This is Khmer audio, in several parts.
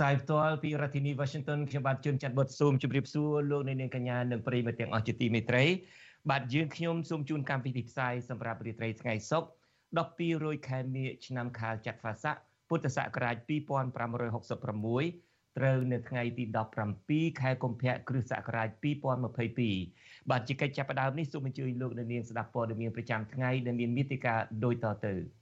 ផ្សាយផ្ទាល់ពីរដ្ឋធានី Washington ខ្ញុំបាទជួនចាត់បុតស៊ូមជម្រាបសួរលោកអ្នកនាងកញ្ញានិងប្រិយមិត្តទាំងអស់ជាទីមេត្រីបាទយើងខ្ញុំសូមជូនកម្មវិធីផ្សាយសម្រាប់រាត្រីថ្ងៃសុក្រ12រោចខែមេឆ្នាំខាលចត្វាស័កពុទ្ធសករាជ2566ត្រូវនៅថ្ងៃទី17ខែកុម្ភៈគ្រិស្តសករាជ2022បាទជាកិច្ចចាប់ផ្ដើមនេះសូមអញ្ជើញលោកអ្នកនាងស្ដាប់ព័ត៌មានប្រចាំថ្ងៃដែលមានមេតិការដូចតទៅ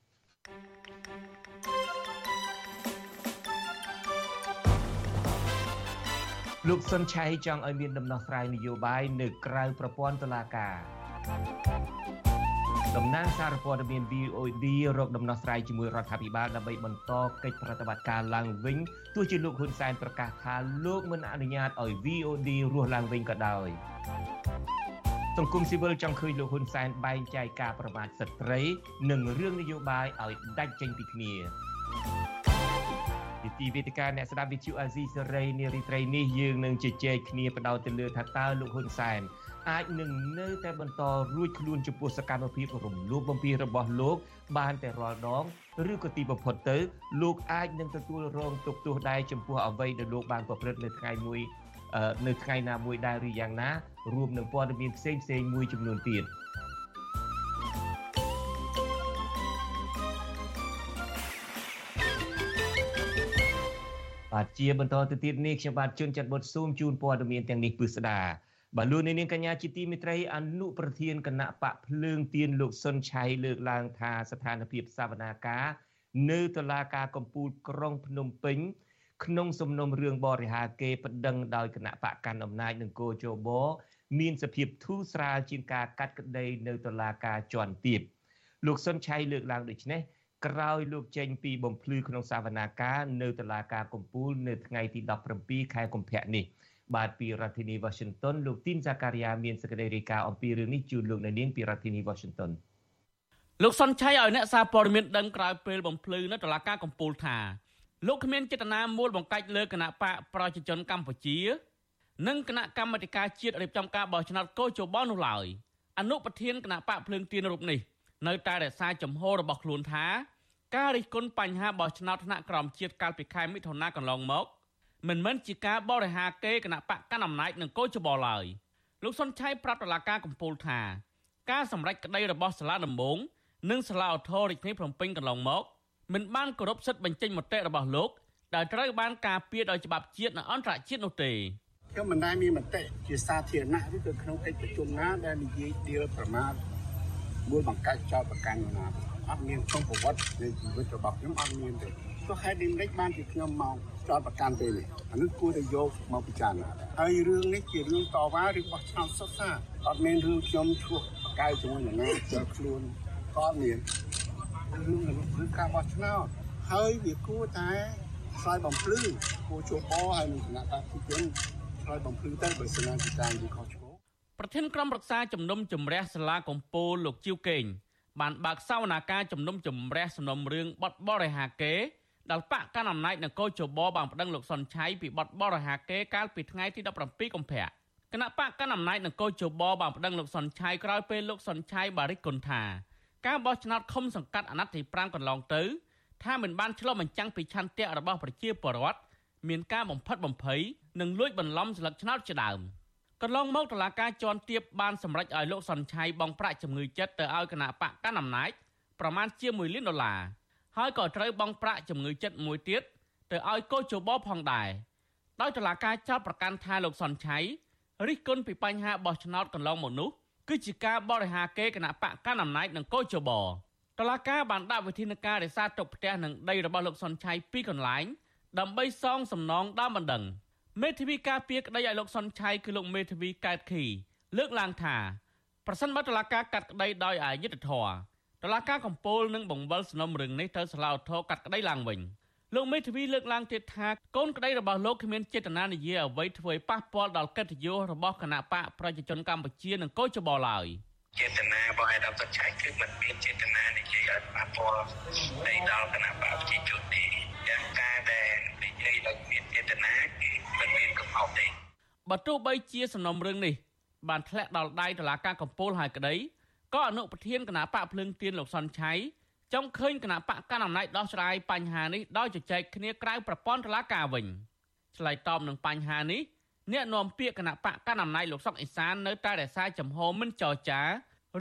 លោកសុនឆៃចង់ឲ្យមានដំណោះស្រាយនយោបាយនៅក្រៅប្រព័ន្ធតុលាការតំណាងសារព័ត៌មាន VOD រកដំណោះស្រាយជាមួយរដ្ឋាភិបាលដើម្បីបន្តកិច្ចប្រតិបត្តិការឡើងវិញទោះជាលោកហ៊ុនសែនប្រកាសថាលោកមិនអនុញ្ញាតឲ្យ VOD រស់ឡើងវិញក៏ដោយសង្គមស៊ីវិលចង់ឃើញលោកហ៊ុនសែនបែងចែកការប្រមាថស្ត្រី និងរឿងនយោបាយឲ្យដាច់ចេញពីគ្នា ពីទីវេទិកាអ្នកស្ដាប់វិទ្យុអាស៊ីសេរីនារីត្រីនេះយើងនឹងជជែកគ្នាបដោតទៅលើថាតើលោកហ៊ុនសែនអាចនឹងនៅតែបន្តរួចខ្លួនចំពោះសកម្មភាពរំលោភបំពានរបស់លោក បានតែរាល់ដងឬក៏ទីបំផុតទៅ លោកអាចនឹងទទួលរងទុក្ខទោសដែរចំពោះអ្វីដែលលោកបានប្រព្រឹត្តនៅថ្ងៃមួយនៅថ្ងៃណាមួយដែរឬយ៉ាងណារួមនឹងព័ត៌មានផ្សេងផ្សេងមួយចំនួនទៀត បាទជាបន្តទៅទៀតនេះខ្ញុំបាទជួនចាត់បុតស៊ូមជូនព័ត៌មានទាំងនេះពិស្ដាបាទលោកនាងកញ្ញាជាទីមេត្រីអនុប្រធានគណៈបកភ្លើងទៀនលោកសុនឆៃលើកឡើងថាស្ថានភាពសវនាការនៅតុលាការកំពូលក្រុងភ្នំពេញ ក្នុងសំណុំរឿងបរិហាគេប្តឹងដោយគណៈបកកាន់អំណាចនឹងគោជបមានសភាពធូរស្រាលជាងការកាត់ក្តីនៅតុលាការជាន់ទាបលោកសុនឆៃលើកឡើងដូចនេះ ក្រោយលោកចេញពីបំភ្លឺក្នុងសវនាការនៅតុលាការកំពូលនៅថ្ងៃទី17ខែកុម្ភៈនេះបាទពីរដ្ឋធានី Washington លោកទីនសាការីយ៉ាមានសេចក្តីរាយការណ៍អំពីរឿងនេះជូនលោកនៅនាងពីរដ្ឋធានី Washington លោកសុនឆៃឲ្យអ្នកសារព័ត៌មានដឹងក្រោយពេលបំភ្លឺនៅតុលាការកំពូលថាលោកគ្មានចេតនាមូលបង្កាច់លើគណៈបកប្រជាជនកម្ពុជានិងគណៈកម្មាធិការជាតិរៀបចំការបោះឆ្នោតកោជបនោះឡើយអនុប្រធានគណៈបកភ្លើងទៀនរូបនេះ នៅតែរក្សាចំហរបស់ខ្លួនថាការរិះគន់បញ្ហាបោះឆ្នោតថ្នាក់ក្រោមជាតិកាលពីខែមិថុនាកន្លងមកមិនមែនជាការបរិហាគេគណៈបកកណ្ដាលអំណាចនឹងកោចបឡើយលោកសុនឆៃប្រាប់តុលាការកំពូលថាការសម្រេចក្តីរបស់សាលាដំបងនិងសាលាឧទ្ធររាជធានីភ្នំពេញកន្លងមកមិនបានគោរពសិទ្ធិបញ្ចេញមតិរបស់លោកដែលត្រូវបានការពារដោយច្បាប់ជាតិនិងអន្តរជាតិនោះទេខ្ញុំមិនដែលមានមតិជាសាធារណៈឬក៏ក្នុងកិច្ចប្រជុំណាដែលនិយាយដៀលប្រមាថ មួយបង្កាច់ចោតប្រកាន់ណាអត់មានក្នុងប្រវត្តិនៃជីវិតរបស់ខ្ញុំអត់មានទេទោះហេតុដូចម្ដេចបានជាខ្ញុំមកចោតប្រកាន់ពេលនេះអានេះគួរតែយកមកពិចារណាហើយរឿងនេះជារឿងតវ៉ាឬបោះឆ្នោតសុទ្ធសាធអត់មានរឿងខ្ញុំឈ្លោះប្រកែកជាមួយនឹងណាចូលខ្លួនក៏មានរឿងរឿងការបោះឆ្នោតហើយវាគួរតែឆ្លើយបំភ្លឺគួរជួបបហើយនឹងគណៈបព្វជិជនឆ្លើយបំភ្លឺទៅបើសិនជាតាមវាខុសឆ្គង ប្រធានក្រុមប្រឹក្សាជំនុំជម្រះសាលាកំពូលលោកជីវកេងបានបើកសវនាការជំនុំជម្រះសំណុំរឿងបទបរិហាកេដែលបកកណ្ដាលអំណាចនគរជបបានប្តឹងលោកសុនឆៃពីបទបរិហាកេកាលពីថ្ងៃទី17កុម្ភៈគណៈបកកណ្ដាលអំណាចនគរជបបានប្តឹងលោកសុនឆៃក្រោយពេលលោកសុនឆៃបារិកគុណថាការបោះឆ្នោតឃុំសង្កាត់អាណត្តិទី5កន្លងទៅថាមិនបានឆ្លុះបញ្ចាំងពីឆន្ទៈរបស់ប្រជាពលរដ្ឋមានការបំផិតបំភ័យនិងលួចបន្លំស្លឹកឆ្នោតជាដើម កន្លងមកតុលាការជាន់ទាបបានសម្រេចឲ្យលោកសុនឆៃបង់ប្រាក់ជំងឺចិត្តទៅឲ្យគណៈបកកណ្ដាលអំណាចប្រមាណជា1លានដុល្លារហើយក៏ត្រូវបង់ប្រាក់ជំងឺចិត្តមួយទៀតទៅឲ្យកោជបផងដែរដោយតុលាការចោទប្រកាន់ថាលោកសុនឆៃរិះគន់ពីបញ្ហាបោះឆ្នោតកន្លងមកនោះគឺជាការបរិហាគេគណៈបកកណ្ដាលអំណាចនិងកោជបតឡាការបានដាក់វិធានការរក្សាទុកផ្ទះនិងដីរបស់លោកសុនឆៃពីកន្លែងដើម្បីសងសំណងដើមបណ្ដឹង មេធាវីការពារក្តីឲ្យលោកសុនឆៃគឺលោកមេធាវីកែតខីលើកឡើងថាប្រសិនបើតឡាការកាត់ក្តីដោយអយុត្តិធម៌តឡាការកំពូលនឹងបង្វិលសំណុំរឿងនេះទៅសាលាឧទ្ធរកាត់ក្តីឡើងវិញលោកមេធាវីលើកឡើងទៀតថាកូនក្តីរបស់លោកគ្មានចេតនានិយាយអ្វីធ្វើឲ្យប៉ះពាល់ដល់កិត្តិយសរបស់គណៈបកប្រជាជនកម្ពុជានិងកោចបោឡើយចេតនារបស់ឯកឧត្តមឆៃគឺមិនមានចេតនានិយាយឲ្យប៉ះពាល់ទៅដល់គណៈបកប្រជាជនទេយ៉ាងការដែលនិយាយដោយមានចេតនា គឺមិនមានកំហុសទេបើទោះបីជាសំណុំរឿងនេះបានធ្លាក់ដល់ដៃតុលាការកំពូលហើយក្តីក៏អនុប្រធានគណៈបកភ្លើងទៀនលោកសុនឆៃចង់ឃើញគណៈបកកណ្ដាលអំណាចដោះស្រាយបញ្ហានេះដោយជជែកគ្នាក្រៅប្រព័ន្ធតុលាការវិញឆ្លើយតបនឹងបញ្ហានេះអ្នកនាំពាក្យគណៈបកកណ្ដាលអំណាចលោកសុកអេសាននៅតែរក្សាចំហមិនចរចា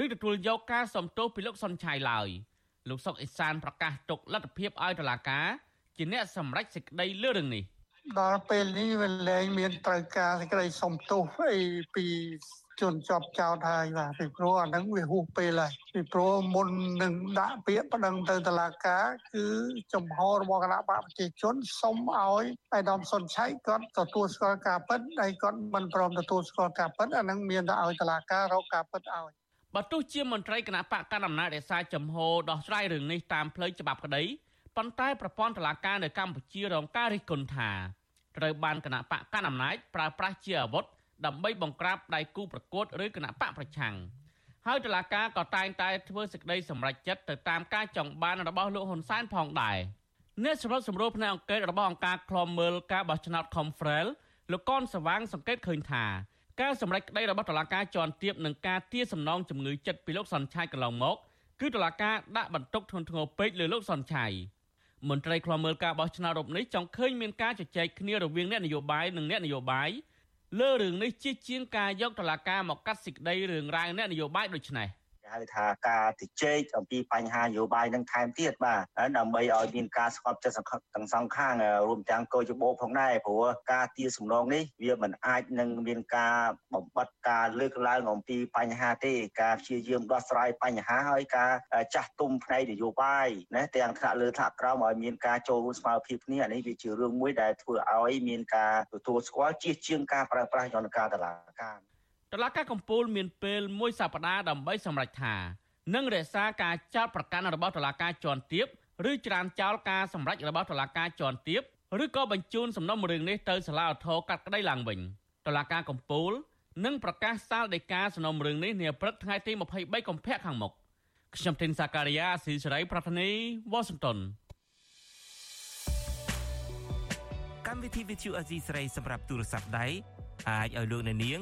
ឬទទួលយកការសំទោសពីលោកសុនឆៃឡើយលោកសុកអេសានប្រកាសទុកលទ្ធភាពឲ្យតុលាការជាអ្នកសម្រេចសេចក្តីលើរឿងនេះ ដល់ពេលនេះវាលែងមានត្រូវការសេចក្តីសំទោសអីពីជន់ជាប់ចោតហើយបាទពីព្រោះអាហ្នឹងវាហួសពេលហើយពីព្រោះមុននឹងដាក់ពាក្យប្តឹងទៅតុលាការគឺចំហរបស់គណៈបកប្រជាជនសុំឲ្យឯកឧត្តមសុនឆៃគាត់ទទួលស្គាល់ការពិតហើយគាត់មិនព្រមទទួលស្គាល់ការពិតអាហ្នឹងមានតែឲ្យតុលាការរកការពិតឲ្យបើទោះជាមន្ត្រីគណៈបកកណ្ដាលអំណាចរក្សាចំហដោះស្រាយរឿងនេះតាមផ្លូវច្បាប់ក្តី ប៉ុន្តែប្រព័ន្ធតុលាការនៅកម្ពុជារងការរិះគន់ថាត្រូវបានគណៈបកកណ្ដាលអំណាចប្រើប្រាស់ជាអាវុធដើម្បីបង្ក្រាបដៃគូប្រកួតឬគណៈបកប្រឆាំងហើយតុលាការក៏តែងតែធ្វើសេចក្តីសម្រេចចិត្តទៅតាមការចង់បានរបស់លោកហ៊ុនសែនផងដែរអ្នកសម្របសម្រួលផ្នែកអង្គការរបស់អង្គការឃ្លាំមើលការបោះឆ្នោត Confrel លោកកនសវាងសង្កេតឃើញថាការសម្រេចក្តីរបស់តុលាការជាន់ទាបនឹងការទារសំណងជំងឺចិត្តពីលោកសនឆៃកន្លងមកគឺតុលាការដាក់បន្ទុកធ្ងន់ធ្ងរពេកលើលោកសនឆៃ មន្ត្រីខ្លំមើលការបោះឆ្នោតរົບនេះចង់ឃើញមានការជជែកគ្នារវាងអ្នកនយោបាយនិងអ្នកនយោបាយលើរឿងនេះជាជាងការយកតឡាការមកកាត់សេចក្តីរឿងរ៉ាវអ្នកនយោបាយដូចនេះ។ ហៅថាការជជែកអំពីបញ្ហានយោបាយនឹងថែមទៀតបាទដើម្បីឲ្យមានការស្កប់ចិត្តទាំងសងខាងរួមទាំងកោជបោផងដែរព្រោះការទារសំណងនេះវាមិនអាចនឹងមានការបំបត្តិការលើកឡើងអំពីបញ្ហាទេការព្យាយាមដោះស្រាយបញ្ហាហើយការចាស់ទុំផ្នែកនយោបាយណាទាំងថ្នាក់លើថ្នាក់ក្រោមឲ្យមានការចូលរួមស្មារតីគ្នានេះវាជារឿងមួយដែលធ្វើឲ្យមានការទទួលស្គាល់ជាជាងការប្រើប្រាស់យន្តការតឡាការ តឡាការកំពូលមានពេលមួយសប្តាហ៍ដើម្បីសម្រេចថានឹងរក្សាការចោទប្រកាន់របស់តឡាការជាន់ទាបឬច្រានចោលការសម្រេចរបស់តឡាការជាន់ទាបឬក៏បញ្ជូនសំណុំរឿងនេះទៅសាលាឧទ្ធរកាត់ក្តីឡើងវិញតឡាការកំពូលនឹងប្រកាសសាលដីកាសំណុំរឿងនេះនាព្រឹកថ្ងៃទី23កុម្ភៈខាងមុខខ្ញុំទីនសាការីយ៉ាស៊ីសេរីប្រធានីវ៉ាស៊ីនតោនកម្មវិធី Vithu Azizi ស្រីសម្រាប់ទូរស័ព្ទដៃអាចឲ្យលោកអ្នកនាង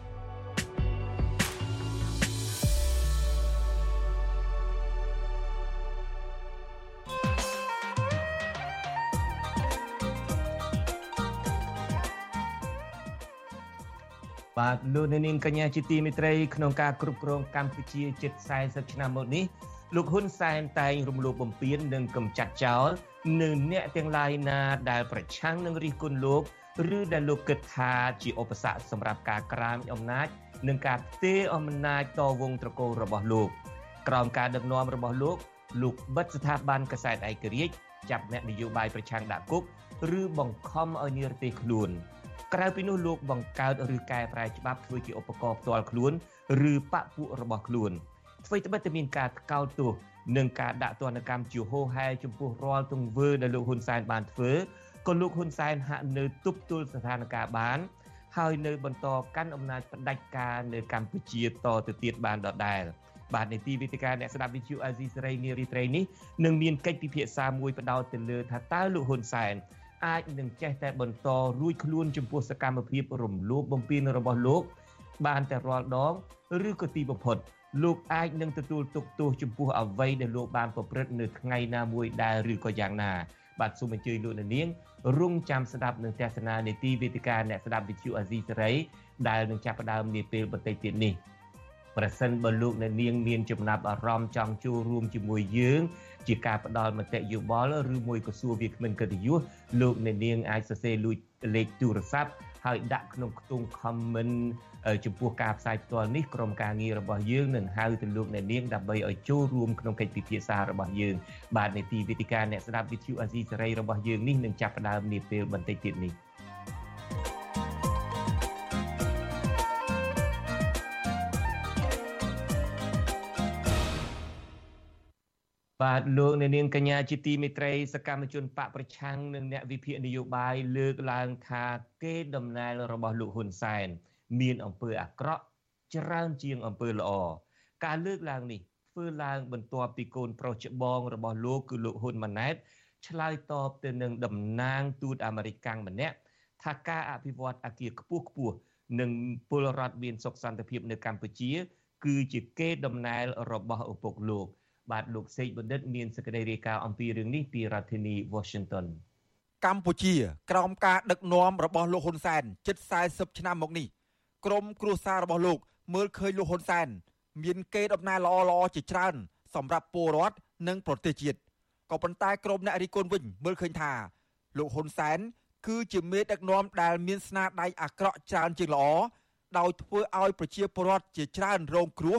បាទលោកនាងកញ្ញាជាទីមេត្រីក្នុងការគ្រប់គ្រងកម្ពុជាជិត40ឆ្នាំមកនេះលោកហ៊ុនសែនតែងរំលោភបំពាននិងកំចាត់ចោលនៅអ្នកទាំងឡាយណាដែលប្រឆាំងនឹងរិះគន់លោកឬដែលលោកគិតថាជាឧបសគ្គសម្រាប់ការក្រាមអំណាចនិងការផ្ទេរអំណាចតវងត្រកូលរបស់លោកក្រោមការដឹកនាំរបស់លោកលោកបិទស្ថាប័នកសែតឯករាជ្យចាប់អ្នកនយោបាយប្រឆាំងដាក់គុកឬបង្ខំឲ្យនិរទេសខ្លួន ក្រៅពីនោះលោកបង្កើតឬកែប្រែច្បាប់ធ្វើជាឧបករណ៍ផ្ទាល់ខ្លួនឬបពពួករបស់ខ្លួនអ្វីត្បិតតែមានការថ្កោលទោសនិងការដាក់ទណ្ឌកម្មជាហោហែចំពោះរាល់ទង្វើដែលលោកហ៊ុនសែនបានធ្វើក៏លោកហ៊ុនសែនហាក់នៅទប់ទល់ស្ថានភាពបាន ហើយនៅបន្តកាន់អំណាចផ្ដាច់ការនៅកម្ពុជាតទៅទៀតបានដដែលបាទនីតិវិទ្យាអ្នកស្ដាប់វិទ្យុអាស៊ីសេរីនារីត្រីនេះនឹងមានកិច្ចពិភាក្សាមួយបដោតទៅលើថាតើលោកហ៊ុនសែន អាចនឹងចេះតែបន្តរួចខ្លួនចំពោះសកម្មភាពរំលោភបំពានរបស់លោក បានតែរាល់ដង ឬក៏ទីបំផុតលោកអាចនឹងទទួលទុកទោសចំពោះអ្វីដែលលោកបានប្រព្រឹត្តនៅថ្ងៃណាមួយដែរឬក៏យ៉ាងណាបាទសូមអញ្ជើញលោកនាងរងចាំស្ដាប់នឹងទស្សនានីតិវេទិកាអ្នកស្ដាប់វិទ្យុអាស៊ីសេរីដែលនឹងចាប់ផ្ដើមនាពេលបន្តិចទៀតនេះ ប្រសិនបើលោកអ្នកនាងមានចំណាប់អារម្មណ៍ចង់ចូលរួមជាមួយយើង ជាការផ្ដល់មតិយោបល់ឬមួយក៏សួរវាគ្មិនកិត្តិយសលោកអ្នកនាងអាចសរសេរលេខទូរស័ព្ទហើយដាក់ក្នុងខ្ទង់ comment ចំពោះការផ្សាយផ្ទាល់នេះក្រុមការងាររបស់យើងនឹងហៅទៅលោកអ្នកនាងដើម្បីឲ្យចូលរួមក្នុងកិច្ចពិភាក្សារបស់យើងបាទនីតិវិទ្យាអ្នកស្ដាប់វិទ្យុអាស៊ីសេរីរបស់យើងនេះនឹងចាប់ផ្ដើមនាពេលបន្តិចទៀតនេះ បាទលោកអ្នកនាងកញ្ញាជាទីមេត្រីសកម្មជនបកប្រឆាំងនិងអ្នកវិភាគនយោបាយលើកឡើងថាគេដំណើររបស់លោកហ៊ុនសែនមានអំពើអាក្រក់ច្រើនជាងអំពើល្អការលើកឡើងនេះធ្វើឡើងបន្ទាប់ពីកូនប្រុសច្បងរបស់លោកគឺលោកហ៊ុនម៉ាណែតឆ្លើយតបទៅនឹងតំណាងទូតអាមេរិកាំងម្នាក់ថាការអភិវឌ្ឍអគារខ្ពស់ខ្ពស់និងពលរដ្ឋមានសុខសន្តិភាពនៅកម្ពុជា គឺជាគេដំណែលរបស់ឪពុកលោក បាទលោកសេកបណ្ឌិតមានសេចក្តីរាយការណ៍អំពីរឿងនេះពីរដ្ឋធានី Washington កម្ពុជា ក្រោមការដឹកនាំរបស់លោកហ៊ុនសែនជិត40ឆ្នាំមកនេះក្រមគ្រួសាររបស់លោក មើលឃើញលោកហ៊ុនសែន មានគេដំណើរល្អល្អជាច្រើន សម្រាប់ពលរដ្ឋនិងប្រទេសជាតិក៏ប៉ុន្តែក្រមអ្នករិះគន់វិញមើលឃើញថា លោកហ៊ុនសែនគឺជាមេដឹកនាំដែលមានស្នាដៃអាក្រក់ច្រើនជាងល្អដោយធ្វើឲ្យប្រជាពលរដ្ឋជាច្រើនរងគ្រោះ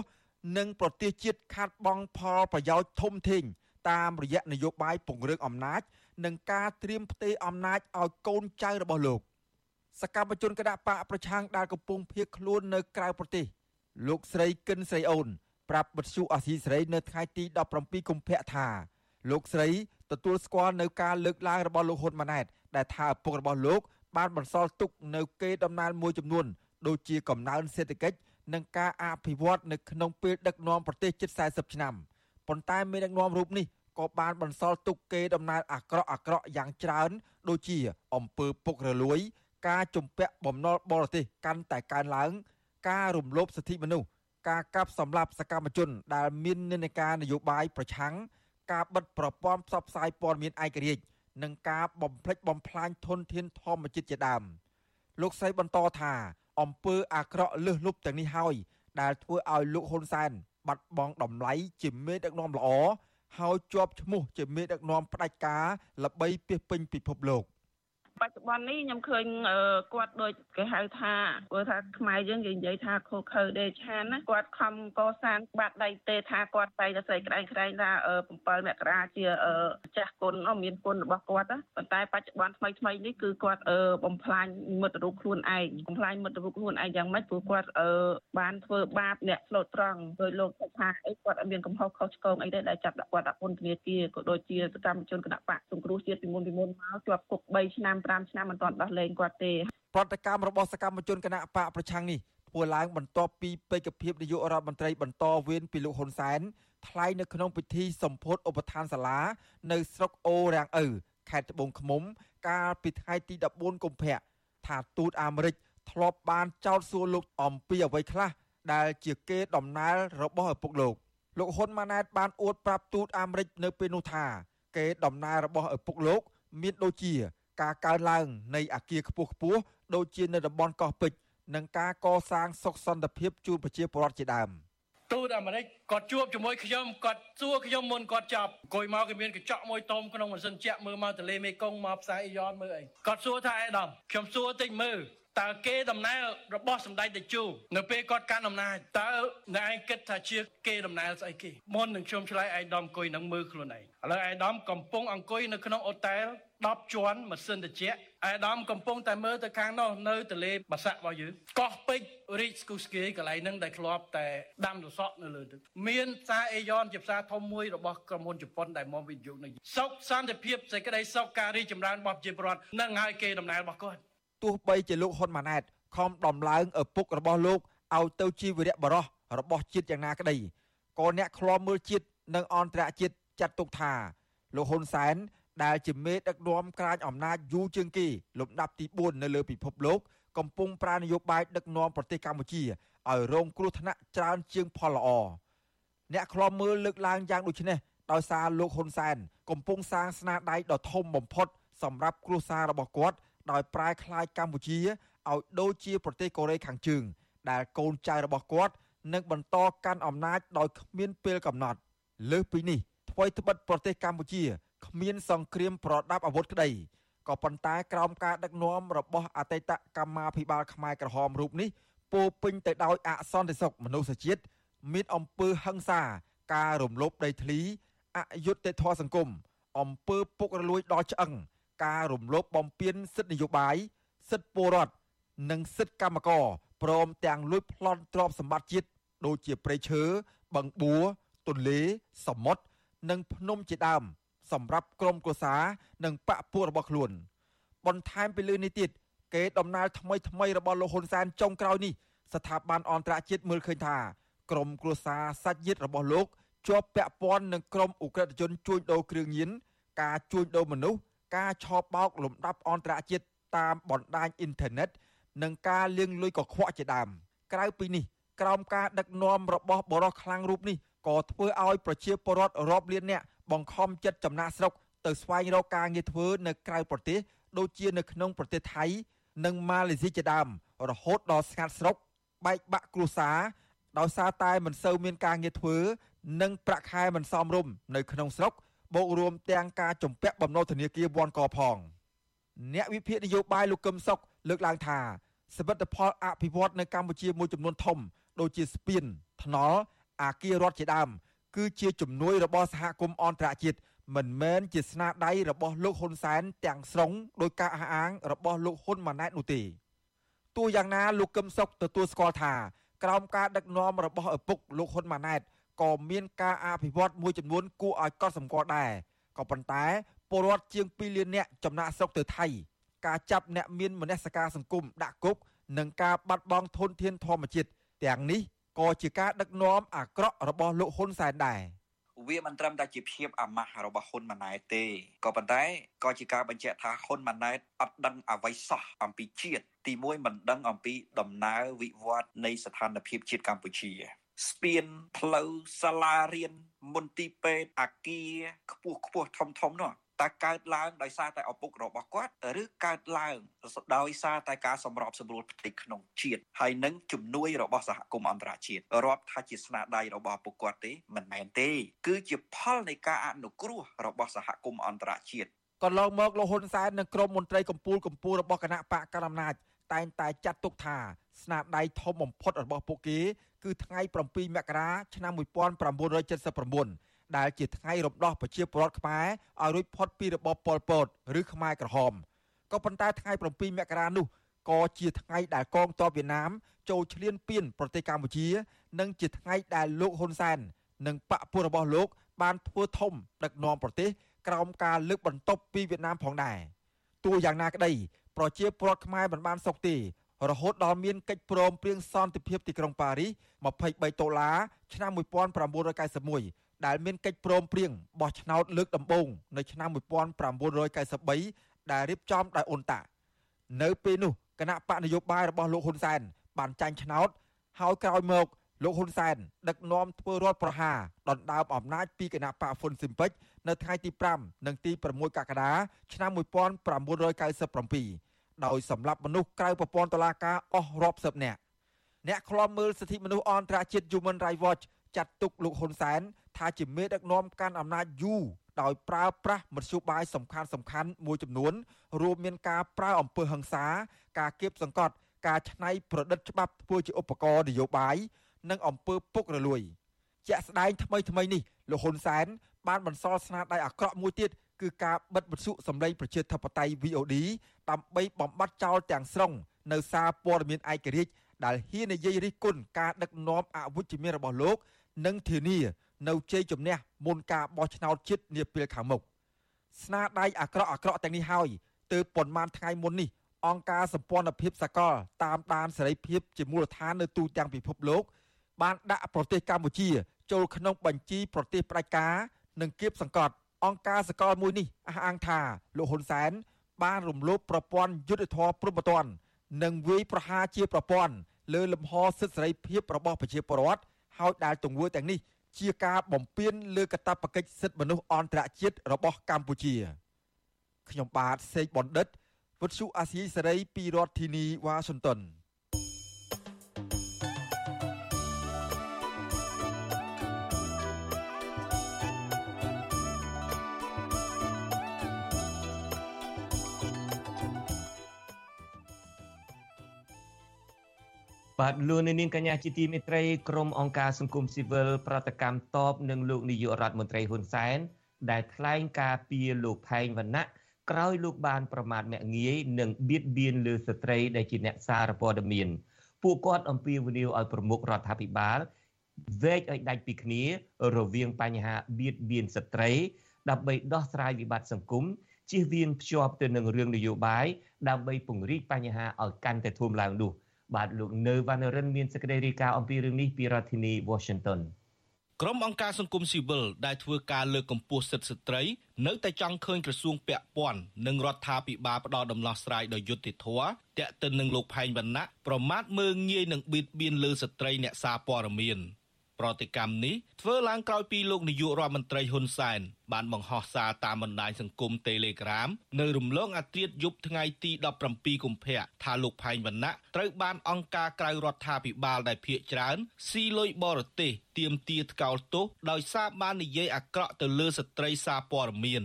និងប្រទេសជាតិខាត់បងផលប្រយោជន៍ធំធេងតាមរយៈនយោបាយពង្រឹងអំណាច និងការត្រៀមផ្ទេរអំណាចឲ្យកូនចៅរបស់លោក សកម្មជនគណៈបកប្រឆាំងដែលកំពុងភៀសខ្លួននៅក្រៅប្រទេស លោកស្រីគិនស្រីអូន ប្រាប់បទសុអាស៊ីសេរីនៅថ្ងៃទី17កុម្ភៈថា លោកស្រីទទួលស្គាល់នៅការលើកឡើងរបស់លោកហ៊ុនម៉ាណែតដែលថាឪពុករបស់លោកបានបន្សល់ទុកនៅគេដំណើរមួយចំនួន ដូចជាកំណើនសេដ្ឋកិច្ច និងការអភិវឌ្ឍនៅក្នុងពេលដឹកនាំប្រទេសជិត40ឆ្នាំប៉ុន្តែមេដឹកនាំរូបនេះក៏បានបន្សល់ទុកគេដំណើរអាក្រក់អាក្រក់យ៉ាងច្រើន ដូចជាអំពើពុករលួយ ការជំពាក់បំណុលបរទេសកាន់តែកើនឡើង ការរំលោភសិទ្ធិមនុស្សការកាប់សម្លាប់សកម្មជន ដែលមាននិន្នាការនយោបាយប្រឆាំងការបិទប្រព័ន្ធផ្សព្វផ្សាយព័ត៌មានឯករាជ្យនិងការបំផ្លិចបំផ្លាញធនធានធម្មជាតិជាដើមលោកស្រីបន្តថា អំពើអាក្រក់លើសលប់ទាំងនេះហើយដែលធ្វើឲ្យលោកហ៊ុនសែនបាត់បង់តម្លៃជាមេដឹកនាំល្អហើយជាប់ឈ្មោះជាមេដឹកនាំផ្ដាច់ការល្បីពាសពេញពិភពលោក បច្ចុប្បន្ននេះខ្ញុំឃើញគាត់ដូចគេហៅថាគាត់ថាខ្មែរយើងនិយាយថាខូខើដេឆានណាគាត់ខំកសាងបាតដៃទេថាគាត់តែតែស្រីក្តែងក្តែងថា7មករាជាចាស់គុណមានគុណរបស់គាត់ប៉ុន្តែបច្ចុប្បន្នថ្មីថ្មីនេះគឺគាត់បំផ្លាញមិត្តរូបខ្លួនឯងបំផ្លាញមិត្តរូបខ្លួនឯងយ៉ាងម៉េចព្រោះគាត់បានធ្វើបាបអ្នកស្លូតត្រង់ដោយលោកថាអីគាត់អត់មានកំហុសខុសឆ្គងអីទេដែលចាប់ដាក់គាត់ដាក់ពន្ធនាគារក៏ដូចជាសកម្មជនគណៈបកសង្គ្រោះជាតិពីមុនពីមុនមកជាប់គុក3ឆ្នាំ5ឆ្នាំមិនទាន់ដោះលែងគាត់ទេប្រតិកម្មរបស់សកម្មជនគណៈបកប្រឆាំងនេះធ្វើឡើងបន្ទាប់ពីបេក្ខភាពនាយករដ្ឋមន្ត្រីបន្តវេនពីលោកហ៊ុនសែនថ្លែងនៅក្នុងពិធីសម្ពោធឧបឋានសាលា នៅស្រុកអូរាំងឪខេត្តត្បូងឃ្មុំ កាលពីថ្ងៃទី14កុម្ភៈថាទូតអាមេរិកធ្លាប់បានចោទសួរលោកអំពីអ្វីខ្លះដែលជាគេដំណើររបស់ឪពុកលោកលោកហ៊ុនម៉ាណែតបានអួតប្រាប់ទូតអាមេរិកនៅពេលនោះថាគេដំណើររបស់ឪពុកលោក មានដូចជា ការកើនឡើងនៃអាគារខ្ពស់ខ្ពស់ដូចជានៅតំបន់កោះពេជ្រនិងការកសាងសុខសន្តិភាពជូនប្រជាពលរដ្ឋជាដើមទូតអាមេរិកគាត់ជួបជាមួយខ្ញុំគាត់សួរខ្ញុំមុនគាត់ចាប់អង្គុយមកគេមានកញ្ចក់មួយតុំក្នុងម៉ាស៊ីនជែកមើលមកទលេមេគង្គមកផ្សាយអីយ៉នមើលអីគាត់សួរថាអេដាមខ្ញុំសួរតិចមើលតើគេដំណើររបស់សម្ដេចតេជោនៅពេលគាត់កាន់អំណាចតើអ្នកឯងគិតថាជាគេដំណើរស្អីគេមុននឹងខ្ញុំឆ្លើយឯកឧត្តមអង្គុយនឹងមើលខ្លួនឯងឥឡូវឯកឧត្តមកំពុងអង្គុយនៅក្នុងអូតែល 10ជាន់ម៉ាស៊ីនត្រជាក់អាដាមកំពុងតែមើលទៅខាងនោះនៅទលេបាសាក់របស់យើងកោះពេជ្ររីកស្គូស្គីកន្លែងហ្នឹងដែលធ្លាប់តែដាំសសក់នៅលើទឹកមានផ្សារអេយ៉នជាផ្សារធំមួយរបស់ក្រុមហ៊ុនជប៉ុនដែលមកវិនិយោគនៅសុខសន្តិភាពសេចក្តីសុខការរីចម្រើនរបស់ប្រជាពលរដ្ឋនឹងហើយគេដំណើររបស់គាត់ទោះបីជាលោកហ៊ុនម៉ាណែតខំដំឡើងឪពុករបស់លោកឲ្យទៅជាវីរៈបរោះរបស់ជាតិយ៉ាងណាក្តីក៏អ្នកខ្លាំមើលជាតិនិងអន្តរជាតិចាត់ទុកថាលោកហ៊ុនសែន ដែលជាមេដឹកនាំក្រាញអំណាចយូរជាងគេលំដាប់ទី4នៅលើពិភពលោកកំពុងប្រានយោបាយដឹកនាំប្រទេសកម្ពុជាឲ្យរងគ្រោះថ្នាក់ច្រើនជាងផលល្អអ្នកខ្លាំមើលលើកឡើងយ៉ាងដូចនេះដោយសារលោកហ៊ុនសែនកំពុងសាងស្នាដៃដ៏ធំបំផុតសម្រាប់គ្រួសាររបស់គាត់ដោយប្រែក្លាយកម្ពុជាឲ្យដូចជាប្រទេសកូរ៉េខាងជើង ដែលកូនចៅរបស់គាត់នឹងបន្តកាន់អំណាចដោយគ្មានពេលកំណត់លើសពីនេះថ្មីត្បិតប្រទេសកម្ពុជា គ្មានសង្គ្រាមប្រដាប់អាវុធក្តីក៏ប៉ុន្តែក្រោមការដឹកនាំរបស់អតីតកម្មាភិបាលខ្មែរក្រហមរូបនេះពោពេញទៅដោយអសន្តិសុខមនុស្សជាតិមានអំពើហិង្សាការរំលោភដីធ្លីអយុត្តិធម៌សង្គមអំពើពុករលួយដល់ឆ្អឹងការរំលោភបំពានសិទ្ធិនយោបាយសិទ្ធិពលរដ្ឋនិងសិទ្ធិកម្មករព្រមទាំងលួចប្លន់ទ្រព្យសម្បត្តិជាតិដូចជាព្រៃឈើបឹងបួរទន្លេសមុទ្រនិងភ្នំជាដើម សម្រាប់ក្រុមគ្រួសារនិងបពពួករបស់ខ្លួនបន្ថែមពីលើនេះទៀតគេដំណើរថ្មីថ្មីរបស់លោកហ៊ុនសែនចុងក្រោយនេះស្ថាប័នអន្តរជាតិមើលឃើញថាក្រុមគ្រួសារសាច់ញាតិរបស់លោកជាប់ពាក់ព័ន្ធនឹងក្រុមអ ுக ្រិតជនជួញដូរគ្រឿងញៀនការជួញដូរមនុស្សការឆោបបោកលំដាប់អន្តរជាតិតាមបណ្ដាញអ៊ីនធឺណិតនិងការលាងលុយកខ្វក់ជាដើមក្រៅពីនេះក្រោមការដឹកនាំរបស់បរិសខ្លាំងរូបនេះក៏ធ្វើឲ្យប្រជាពលរដ្ឋរាប់លាននាក់ បង្ខំចិត្តចំណាក់ស្រុកទៅស្វែងរកការងារធ្វើនៅក្រៅប្រទេសដូចជានៅក្នុងប្រទេសថៃ និងម៉ាឡេស៊ីជាដើមរហូតដល់ស្ងាត់ស្រុកបែកបាក់គ្រួសារដោយសារតែមិនសូវមានការងារធ្វើ និងប្រាក់ខែមិនសមរម្យនៅក្នុងស្រុកបូករួមទាំងការជំពាក់បំណុលធនាគារវ៉ាន់កផងអ្នកវិភាគនយោបាយលោកកឹមសុខលើកឡើងថាសមិទ្ធផលអភិវឌ្ឍនៅកម្ពុជាមួយចំនួនធំ ដូចជាស្ពានថ្នល់អាគាររដ្ឋជាដើម គឺជាជំនួយរបស់សហគមន៍អន្តរជាតិមិនមែនជាស្នាដៃរបស់លោកហ៊ុនសែនទាំងស្រុងដោយការអះអាងរបស់លោកហ៊ុនម៉ាណែតនោះទេទោះយ៉ាងណាលោកកឹមសុខទទួលស្គាល់ថាក្រោមការដឹកនាំរបស់ឪពុកលោកហ៊ុនម៉ាណែតក៏មានការអភិវឌ្ឍមួយចំនួនគួរឲ្យកត់សម្គាល់ដែរក៏ប៉ុន្តែពលរដ្ឋជាង2លាននាក់ចំណាក់ស្រុកទៅថៃការចាប់អ្នកមានមនសិការសង្គមដាក់គុកនិងការបាត់បង់ធនធានធម្មជាតិទាំងនេះ ក៏ជាការដឹកនាំអាក្រក់របស់លោកហ៊ុនសែនដែរវាមិនត្រឹមតែជាភាពអាម៉ាស់របស់ហ៊ុនម៉ាណែតទេក៏ប៉ុន្តែក៏ជាការបញ្ជាក់ថាហ៊ុនម៉ាណែតអត់ដឹងអ្វីសោះអំពីជាតិទីមួយមិនដឹងអំពីដំណើរវិវត្តនៃស្ថានភាពជាតិកម្ពុជាស្ពានផ្លូវសាលារៀនមន្ទីរពេទ្យអាគារខ្ពស់ខ្ពស់ធំធំនោះ តើកើតឡើងដោយសារតែឪពុករបស់គាត់ឬកើតឡើងដោយសារតែការសម្របសម្រួលផ្ទៃក្នុងជាតិហើយនឹងជំនួយរបស់សហគមន៍អន្តរជាតិរាប់ថាជាស្នាដៃរបស់ឪពុកគាត់ទេមិនមែនទេ គឺជាផលនៃការអនុគ្រោះរបស់សហគមន៍អន្តរជាតិកន្លងមកលោកហ៊ុនសែននិងក្រុមមន្ត្រីកម្ពុជាកម្ពុជារបស់គណៈបកកណ្ដាលអំណាចតែងតែចាត់ទុកថាស្នាដៃធំបំផុតរបស់ពួកគេ គឺថ្ងៃ7មករាឆ្នាំ1979 ដែលជាថ្ងៃរំដោះប្រជាពលរដ្ឋខ្មែរឲ្យរួចផុតពីរបបប៉ុលពតឬខ្មែរក្រហមក៏ប៉ុន្តែថ្ងៃ7មករានោះក៏ជាថ្ងៃដែលកងទ័ពវៀតណាមចូលឈ្លានពានប្រទេសកម្ពុជា និងជាថ្ងៃដែលលោកហ៊ុនសែននិងបកពួករបស់លោក បានធ្វើធំដឹកនាំប្រទេសក្រោមការលើកបន្ទប់ពីវៀតណាមផងដែរទោះយ៉ាងណាក្តីប្រជាពលរដ្ឋខ្មែរមិនបានសុខទេរហូតដល់មានកិច្ចព្រមព្រៀងសន្តិភាពទីក្រុងប៉ារីស23ដុល្លារឆ្នាំ1991 ដែលមានកិច្ចព្រមព្រៀងបោះឆ្នោតលើកដំបូងនៅឆ្នាំ1993ដែលរៀបចំដោយអ៊ុនតា នៅពេលនោះគណៈបកនយោបាយរបស់លោកហ៊ុនសែនបានចាញ់ឆ្នោតហើយក្រោយមកលោកហ៊ុនសែនដឹកនាំធ្វើរដ្ឋប្រហារដណ្ដើមអំណាចពីគណៈបកហ្វុនស៊ិមពេចនៅថ្ងៃទី5និងទី6កក្កដាឆ្នាំ1997ដោយសម្លាប់មនុស្សក្រៅប្រព័ន្ធតុលាការអស់រាប់សិបនាក់អ្នកខ្លាំមើលសិទ្ធិមនុស្សអន្តរជាតិ Human Rights Watch ចាត់ទុកលោកហ៊ុនសែនថាជាមេដឹកនាំកាន់អំណាចយូរដោយប្រើប្រាស់មធ្យោបាយសំខាន់សំខាន់មួយចំនួនរួមមានការប្រើអំពើហិង្សា ការគៀបសង្កត់ការច្នៃប្រឌិតច្បាប់ធ្វើជាឧបករណ៍នយោបាយនិងអំពើពុករលួយជាក់ស្ដែងថ្មីថ្មីនេះលោកហ៊ុនសែនបានបន្សល់ស្នាដៃអាក្រក់មួយទៀតគឺការបិទវិទ្យុសម្លេងប្រជាធិបតេយ្យ VOD ដើម្បីបំបត្តិចោលទាំងស្រុងនៅសារព័ត៌មានឯករាជ្យដែលហ៊ាននិយាយរិះគន់ការដឹកនាំអវិជ្ជមានរបស់លោក និងធានានៅជ័យជំនះមុនការបោះឆ្នោតជាតិនាពេលខាងមុខស្នាដៃអាក្រក់អាក្រក់ទាំងនេះហើយទើបប៉ុន្មានថ្ងៃមុននេះអង្គការសម្ព័ន្ធភាពសកលតាមដានសេរីភាពជាមូលដ្ឋាននៅទូទាំងពិភពលោក បានដាក់ប្រទេសកម្ពុជា ចូលក្នុងបញ្ជីប្រទេសផ្ដាច់ការនិងគៀបសង្កត់អង្គការសកលមួយនេះអះអាងថាលោកហ៊ុនសែន បានរំលោភប្រព័ន្ធយុត្តិធម៌ព្រំប្រទាននិងវាយប្រហារជាប្រព័ន្ធលើលំហសិទ្ធិសេរីភាពរបស់ប្រជាពលរដ្ឋ ហើយដែលទង្វើទាំងនេះជាការបំពានលើកាតព្វកិច្ចសិទ្ធិមនុស្សអន្តរជាតិរបស់កម្ពុជាខ្ញុំបាទសេកបណ្ឌិតវុទ្ធុអាស៊ីសេរីពីរដ្ឋធានីវ៉ាស៊ីនតោន បាទលោកនាងកញ្ញាជាទីមេត្រីក្រមអង្គការសង្គមស៊ីវិលប្រតិកម្មតបនឹងលោកនាយករដ្ឋមន្ត្រីហ៊ុនសែនដែលថ្លែងការពីលោកផែងវណ្ណៈក្រោយលោកបានប្រមាថមាក់ងាយនិងបៀតបៀនលើស្ត្រីដែលជាអ្នកសារព័ត៌មានពួកគាត់អំពាវនាវឲ្យប្រមុខរដ្ឋាភិបាលវែកឲ្យដាច់ពីគ្នា រវាងបញ្ហាបៀតបៀនស្ត្រី ដើម្បីដោះស្រាយវិបត្តិសង្គមជៀសវាងភ្ជាប់ទៅនឹងរឿងនយោបាយដើម្បីពង្រីកបញ្ហាឲ្យកាន់តែធំឡើងនោះ បាទលោកនៅវណ្ណរិនមានសេចក្តីរាយការណ៍អំពីរឿងនេះពីរដ្ឋធានី Washington ក្រុមអង្គការសង្គមស៊ីវិលដែលធ្វើការលើកកម្ពស់សិទ្ធិស្ត្រី នៅតែចង់ឃើញក្រសួងពាក់ព័ន្ធនិងរដ្ឋាភិបាលផ្ដល់ដំណោះស្រាយដោយយុត្តិធម៌តាក់ទិននឹងលោកផែងវណ្ណៈប្រមាថមើងងាយនឹងបៀតបៀនលើស្ត្រីអ្នកសារព័ត៌មាន។ ប្រតិកម្មនេះធ្វើឡើងក្រោយពីលោកនាយករដ្ឋមន្ត្រីហ៊ុនសែនបានបង្ហោះសារតាមបណ្ដាញសង្គម Telegram នៅរំលងអាត្រាតយប់ថ្ងៃទី17កុម្ភៈថាលោកផែងវណ្ណៈត្រូវបានអង្គការក្រៅរដ្ឋាភិបាលដែលភៀកច្រើនស៊ីលុយបរទេសទាមទារថ្កោលទោសដោយសារបាននិយាយអាក្រក់ទៅលើស្ត្រីសារព័ត៌មាន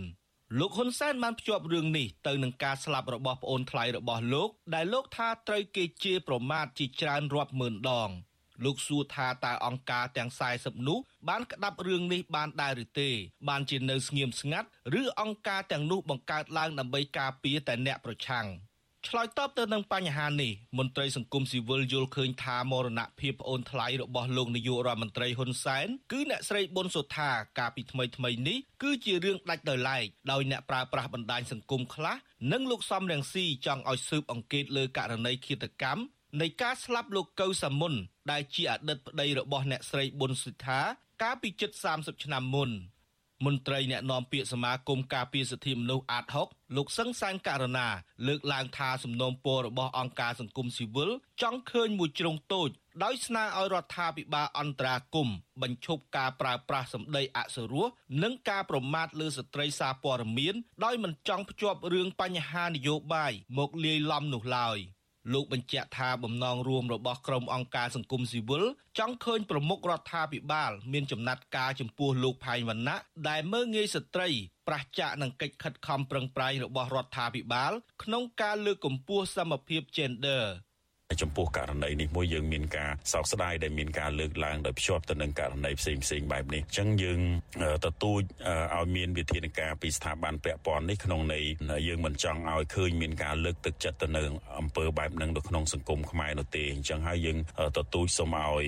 លោកហ៊ុនសែនបានភ្ជាប់រឿងនេះទៅនឹងការស្លាប់របស់ប្អូនថ្លៃរបស់លោក ដែលលោកថាត្រូវគេជេរប្រមាថជាច្រើនរាប់ម៉ឺនដង។ លោកសួរថាតើអង្គការទាំង40នោះបានក្តាប់រឿងនេះបានដែរឬទេ បានជានៅស្ងៀមស្ងាត់ឬអង្គការទាំងនោះបង្កើតឡើងដើម្បីការពារតែអ្នកប្រឆាំងឆ្លើយតបទៅនឹងបញ្ហានេះមន្ត្រីសង្គមស៊ីវិលយល់ឃើញថាមរណភាពប្អូនថ្លៃរបស់លោកនាយករដ្ឋមន្ត្រីហ៊ុនសែនគឺអ្នកស្រីប៊ុនសុថាកាលពីថ្មីថ្មីនេះគឺជារឿងដាច់ដោយឡែកដោយអ្នកប្រើប្រាស់បណ្ដាញសង្គមខ្លះនិងលោកសំរងស៊ីចង់ឲ្យស៊ើបអង្កេតលើករណីឃាតកម្ម នៃការស្លាប់លោកកៅសាមុន ដែលជាអតីតប្តីរបស់អ្នកស្រីប៊ុនសិដ្ឋាកាលពីជិត30ឆ្នាំមុនមន្ត្រីអ្នកណែនាំពាក្យសមាគមការពារសិទ្ធិមនុស្សអាត6លោកសឹងសានករណាលើកឡើងថាសំណូមពររបស់អង្គការសង្គមស៊ីវិលចង់ឃើញមួយជ្រុងតូចដោយស្នើឲ្យរដ្ឋាភិបាលអន្តរាគមបញ្ឈប់ការប្រើប្រាស់សម្ដីអសុរោះនិងការប្រមាថលើស្ត្រីសារព័ត៌មានដោយមិនចង់ភ្ជាប់រឿងបញ្ហានយោបាយមកលាយឡំនោះឡើយ។ លោកបញ្ជាក់ថាបំណងរួមរបស់ក្រុមអង្គការសង្គមស៊ីវិលចង់ឃើញប្រមុខរដ្ឋាភិបាល មានចំណាត់ការចំពោះលោកផៃវណ្ណៈដែលមើងងាយស្ត្រីប្រឆាចនឹងកិច្ចខិតខំប្រឹងប្រែងរបស់រដ្ឋាភិបាល ក្នុងការលើកកម្ពស់សមភាព gender ចំពោះករណីនេះមួយយើងមានការសោកស្ដាយដែលមានការលើកឡើងដោយភ្ជាប់ទៅនឹងករណីផ្សេងផ្សេងបែបនេះអញ្ចឹងយើងទទូចឲ្យមានវិធានការពីស្ថាប័នពាក់ព័ន្ធនេះក្នុងន័យយើងមិនចង់ឲ្យឃើញមានការលើកទឹកចិត្តទៅនៅអំពើបែបហ្នឹងនៅក្នុងសង្គមខ្មែរនោះទេអញ្ចឹងហើយយើងទទូចសូមឲ្យ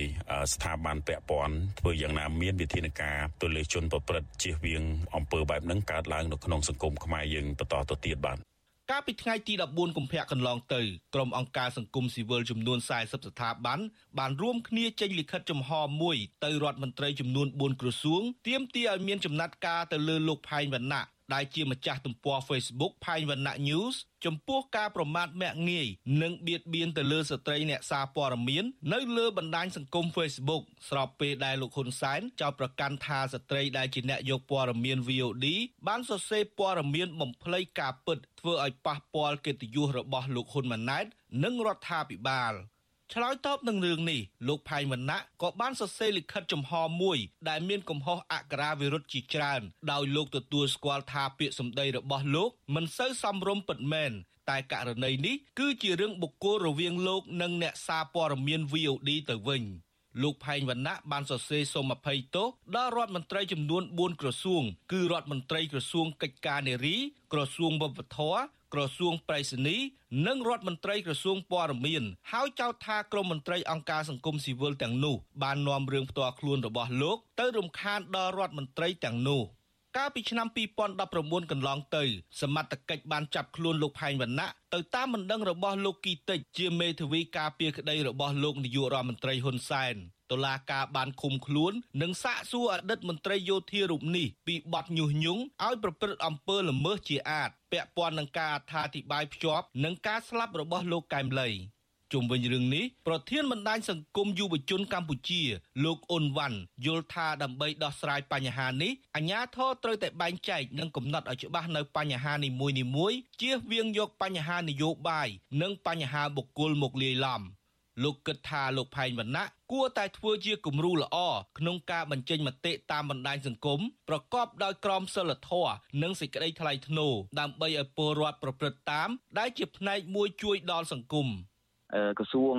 ស្ថាប័នពាក់ព័ន្ធធ្វើយ៉ាងណាមានវិធានការទៅលើជនប្រព្រឹត្តជៀសវាងអំពើបែបហ្នឹងកើតឡើងនៅក្នុងសង្គមខ្មែរយើងបន្តទៅទៀតបាទ កាលពីថ្ងៃទី14កុម្ភៈកន្លងទៅក្រុមអង្គការសង្គមស៊ីវិលចំនួន40ស្ថាប័នបានរួមគ្នាចេញលិខិតចំហមួយទៅរដ្ឋមន្ត្រីចំនួន4ក្រសួងទាមទារឲ្យមានចំណាត់ការទៅលើលោកផែងវណ្ណៈដែលជាម្ចាស់ទំព័រ Facebook ផែងវណ្ណៈ News ចំពោះការប្រមាថមាក់ងាយនិងបៀតបៀនទៅលើស្ត្រីអ្នកសារព័ត៌មាននៅលើបណ្ដាញសង្គម Facebook ស្របពេលដែលលោកហ៊ុនសែនចោទប្រកាន់ថាស្ត្រីដែលជាអ្នកយកព័ត៌មាន VOD បានសរសេរព័ត៌មានបំភ្លៃការពិតធ្វើឲ្យប៉ះពាល់កិត្តិយសរបស់លោកហ៊ុនម៉ាណែត និងរដ្ឋាភិបាល។ ឆ្លើយតបនឹងរឿងនេះលោកផៃវណ្ណៈក៏បានសរសេរលិខិតចំហមួយ ដែលមានកំហុសអក្ខរាវិរុទ្ធជាច្រើន ដោយលោកទទួលស្គាល់ថាពាក្យសម្ដីរបស់លោកមិនសូវសមរម្យពិតមែនតែករណីនេះគឺជារឿងបុគ្គលរវាងលោកនិងអ្នកសារព័ត៌មាន VOD ទៅវិញលោកផែងវណ្ណៈបានសរសេរសូមអភ័យទោសដល់រដ្ឋមន្ត្រីចំនួន4ក្រសួង គឺរដ្ឋមន្ត្រីក្រសួងកិច្ចការនារីក្រសួងវប្បធម៌ ក្រសួងប្រៃសណីនិងរដ្ឋមន្ត្រីក្រសួងព័ត៌មានហើយចោទថាក្រមមន្ត្រីអង្គការសង្គមស៊ីវិលទាំងនោះបាននាំរឿងផ្ទាល់ខ្លួនរបស់លោកទៅរំខានដល់រដ្ឋមន្ត្រីទាំងនោះកាលពីឆ្នាំ2019កន្លងទៅសមត្ថកិច្ចបានចាប់ខ្លួនលោកផែងវណ្ណៈទៅតាមបណ្ដឹងរបស់លោកគីតិចជាមេធាវីការពារក្តីរបស់លោកនាយករដ្ឋមន្ត្រីហ៊ុនសែនតុលាការបានឃុំខ្លួននិងសាកសួរអតីតមន្ត្រីយោធារូបនេះពីបទញុះញង់ឲ្យប្រព្រឹត្តអំពើល្មើសជាអាត ពាក់ព័ន្ធនឹងការអត្ថាធិប្បាយភ្ជាប់នឹងការស្លាប់របស់លោកកែមលីជុំវិញរឿងនេះប្រធានបណ្ដាញសង្គមយុវជនកម្ពុជា លោកអ៊ុនវ៉ាន់យល់ថាដើម្បីដោះស្រាយបញ្ហានេះអាជ្ញាធរត្រូវតែបែងចែកនិងកំណត់ឲ្យច្បាស់នៅបញ្ហានីមួយៗជៀសវាងយកបញ្ហានយោបាយនិងបញ្ហាបុគ្គលមកលាយឡំលោកគិតថាលោកផែងវណ្ណៈ គួរតែធ្វើជាគំរូល្អក្នុងការបញ្ចេញមតិតាមបណ្ដាញសង្គមប្រកបដោយក្រមសីលធម៌និងសេចក្តីថ្លៃថ្នូរដើម្បីឲ្យពលរដ្ឋប្រព្រឹត្តតាម ដែលជាផ្នែកមួយជួយដល់សង្គម ក្រសួង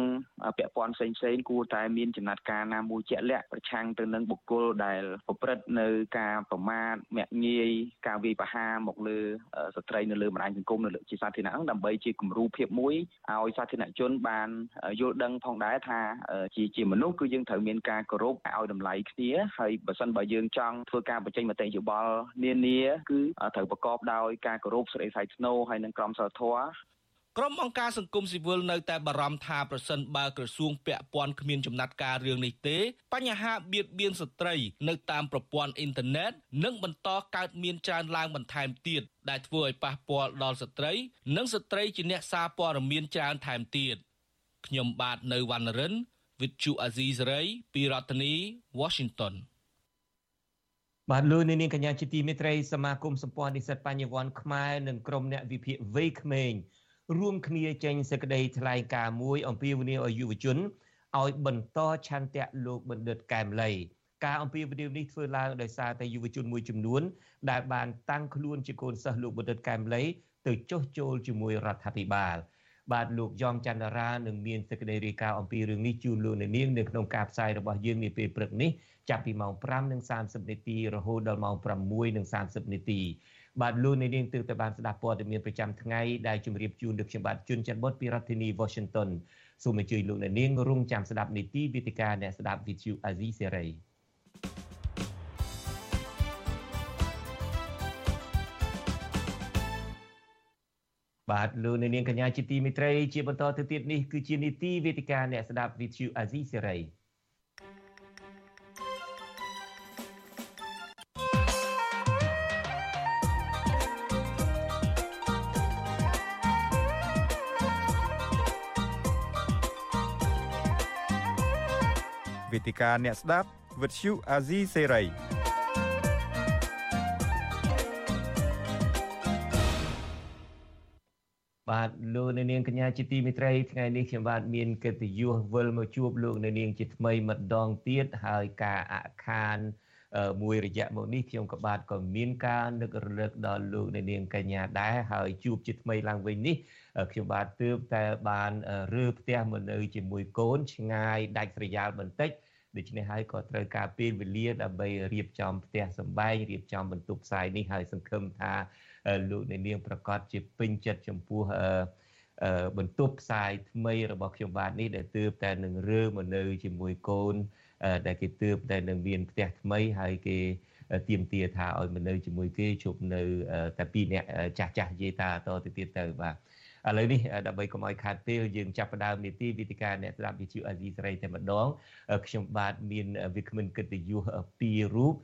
ពាក់ព័ន្ធផ្សេងផ្សេងគួរតែមានចំណាត់ការណាមួយជាក់លាក់ប្រឆាំងទៅនឹងបុគ្គលដែលប្រព្រឹត្តនៅការប្រមាថមាក់ងាយការវាយប្រហារមកលើស្ត្រីនៅលើបណ្ដាញសង្គមនៅលើជាសាធារណៈដើម្បីជាគំរូភាពមួយឲ្យសាធារណជនបានយល់ដឹងផងដែរថាជាជាមនុស្សគឺយើងត្រូវមានការគោរពឲ្យតម្លៃគ្នាហើយបើសិនបើយើងចង់ធ្វើការបញ្ចេញមតិយោបល់នានាគឺត្រូវប្រកបដោយការគោរពសេរីថ្លៃថ្នូរហើយនិងក្រមសីលធម៌ ក្រុមអង្គការសង្គមស៊ីវិលនៅតែបារម្ភថាប្រសិនបើក្រសួងពាក់ព័ន្ធគ្មានចំណាត់ការរឿងនេះទេ បញ្ហាបៀតបៀនស្ត្រី នៅតាមប្រព័ន្ធអ៊ីនធឺណិតនឹងបន្តកើតមានច្រើនឡើងបន្ថែមទៀតដែលធ្វើឲ្យប៉ះពាល់ដល់ស្ត្រី និងស្ត្រីជាអ្នកសារព័ត៌មានច្រើនថែមទៀតខ្ញុំបាទនៅវណ្ណរិន with Chu Azizi Saray ពីរដ្ឋធានី Washington បាទលោកនាងកញ្ញាជាទីមេត្រីសមាគមសម្ព័ន្ធនិស្សិតបញ្ញវន្តខ្មែរនិងក្រុមអ្នកវិភាគវ័យក្មេង រួមគ្នាចេញសេចក្តីថ្លែងការណ៍មួយអំពាវនាវឲ្យយុវជនឲ្យបន្តឆន្ទៈលោកបណ្ឌិតកែមលីការអំពាវនាវនេះធ្វើឡើងដោយសារតែយុវជនមួយចំនួន ដែលបានតាំងខ្លួនជាកូនសិស្សលោកបណ្ឌិតកែមលីទៅចុះចូលជាមួយរដ្ឋាភិបាលបាទលោកយ៉ងច័ន្ទរានឹងមានសេចក្តីរាយការណ៍អំពីរឿងនេះជូនលោកនាងនៅក្នុងការផ្សាយរបស់យើងនាពេលព្រឹកនេះចាប់ពីម៉ោង5:30នាទីរហូតដល់ម៉ោង6:30នាទី បាទលោកនាងទើបតែបានស្ដាប់ព័ត៌មានប្រចាំថ្ងៃដែលជម្រាបជូនដល់ខ្ញុំបាទជួនច័ន្ទបុតពីរដ្ឋធានី Washington សូមអញ្ជើញលោកនាងរងចាំស្ដាប់នីតិវិទ្យាអ្នកស្ដាប់ VTV Asia សេរីបាទលោកនាងកញ្ញាជាទីមេត្រីជាបន្តទៅទៀតនេះគឺជានីតិវេទិកាអ្នកស្ដាប់ VTV Asia សេ វេទិកាអ្នកស្ដាប់វិទ្យុអាស៊ីសេរីបាទលោកអ្នកនាងកញ្ញាជាទីមេត្រីថ្ងៃនេះខ្ញុំបាទមានកិត្តិយសវិលមកជួបលោកអ្នកនាងជាថ្មីម្ដងទៀតហើយការអខានមួយរយៈមកនេះខ្ញុំក៏បាទក៏មានការនឹករលឹកដល់លោកអ្នកនាងកញ្ញាដែរហើយជួបជាថ្មីឡើងវិញនេះខ្ញុំបាទទើបតែបានរើផ្ទះមកនៅជាមួយកូនឆ្ងាយដាច់ស្រយាលបន្តិច ដូច្នេះហើយក៏ត្រូវការពេលវេលាដើម្បីរៀបចំផ្ទះសម្បែងរៀបចំបន្ទប់ផ្សាយនេះហើយសង្ឃឹមថាលោកអ្នកនាងប្រកាសជាពេញចិត្តចំពោះបន្ទប់ផ្សាយថ្មីរបស់ខ្ញុំបាទនេះដែលទើបតែនឹងរើមកនៅជាមួយកូនដែលគេទើបតែនឹងមានផ្ទះថ្មីហើយគេទៀមទាថាឲ្យមកនៅជាមួយគេជប់នៅតែពីរអ្នកចាស់ចាស់និយាយតាតទៅទៀតទៅបាទ ឥឡូវនេះដើម្បីកុំឲ្យខាតពេលយើងចាប់ផ្ដើមនីតិវិទ្យាអ្នកស្ដាប់វិទ្យុអាស៊ីសេរីតែម្ដងខ្ញុំបាទមានវិក្កាមិនកិត្តិយសពីររូប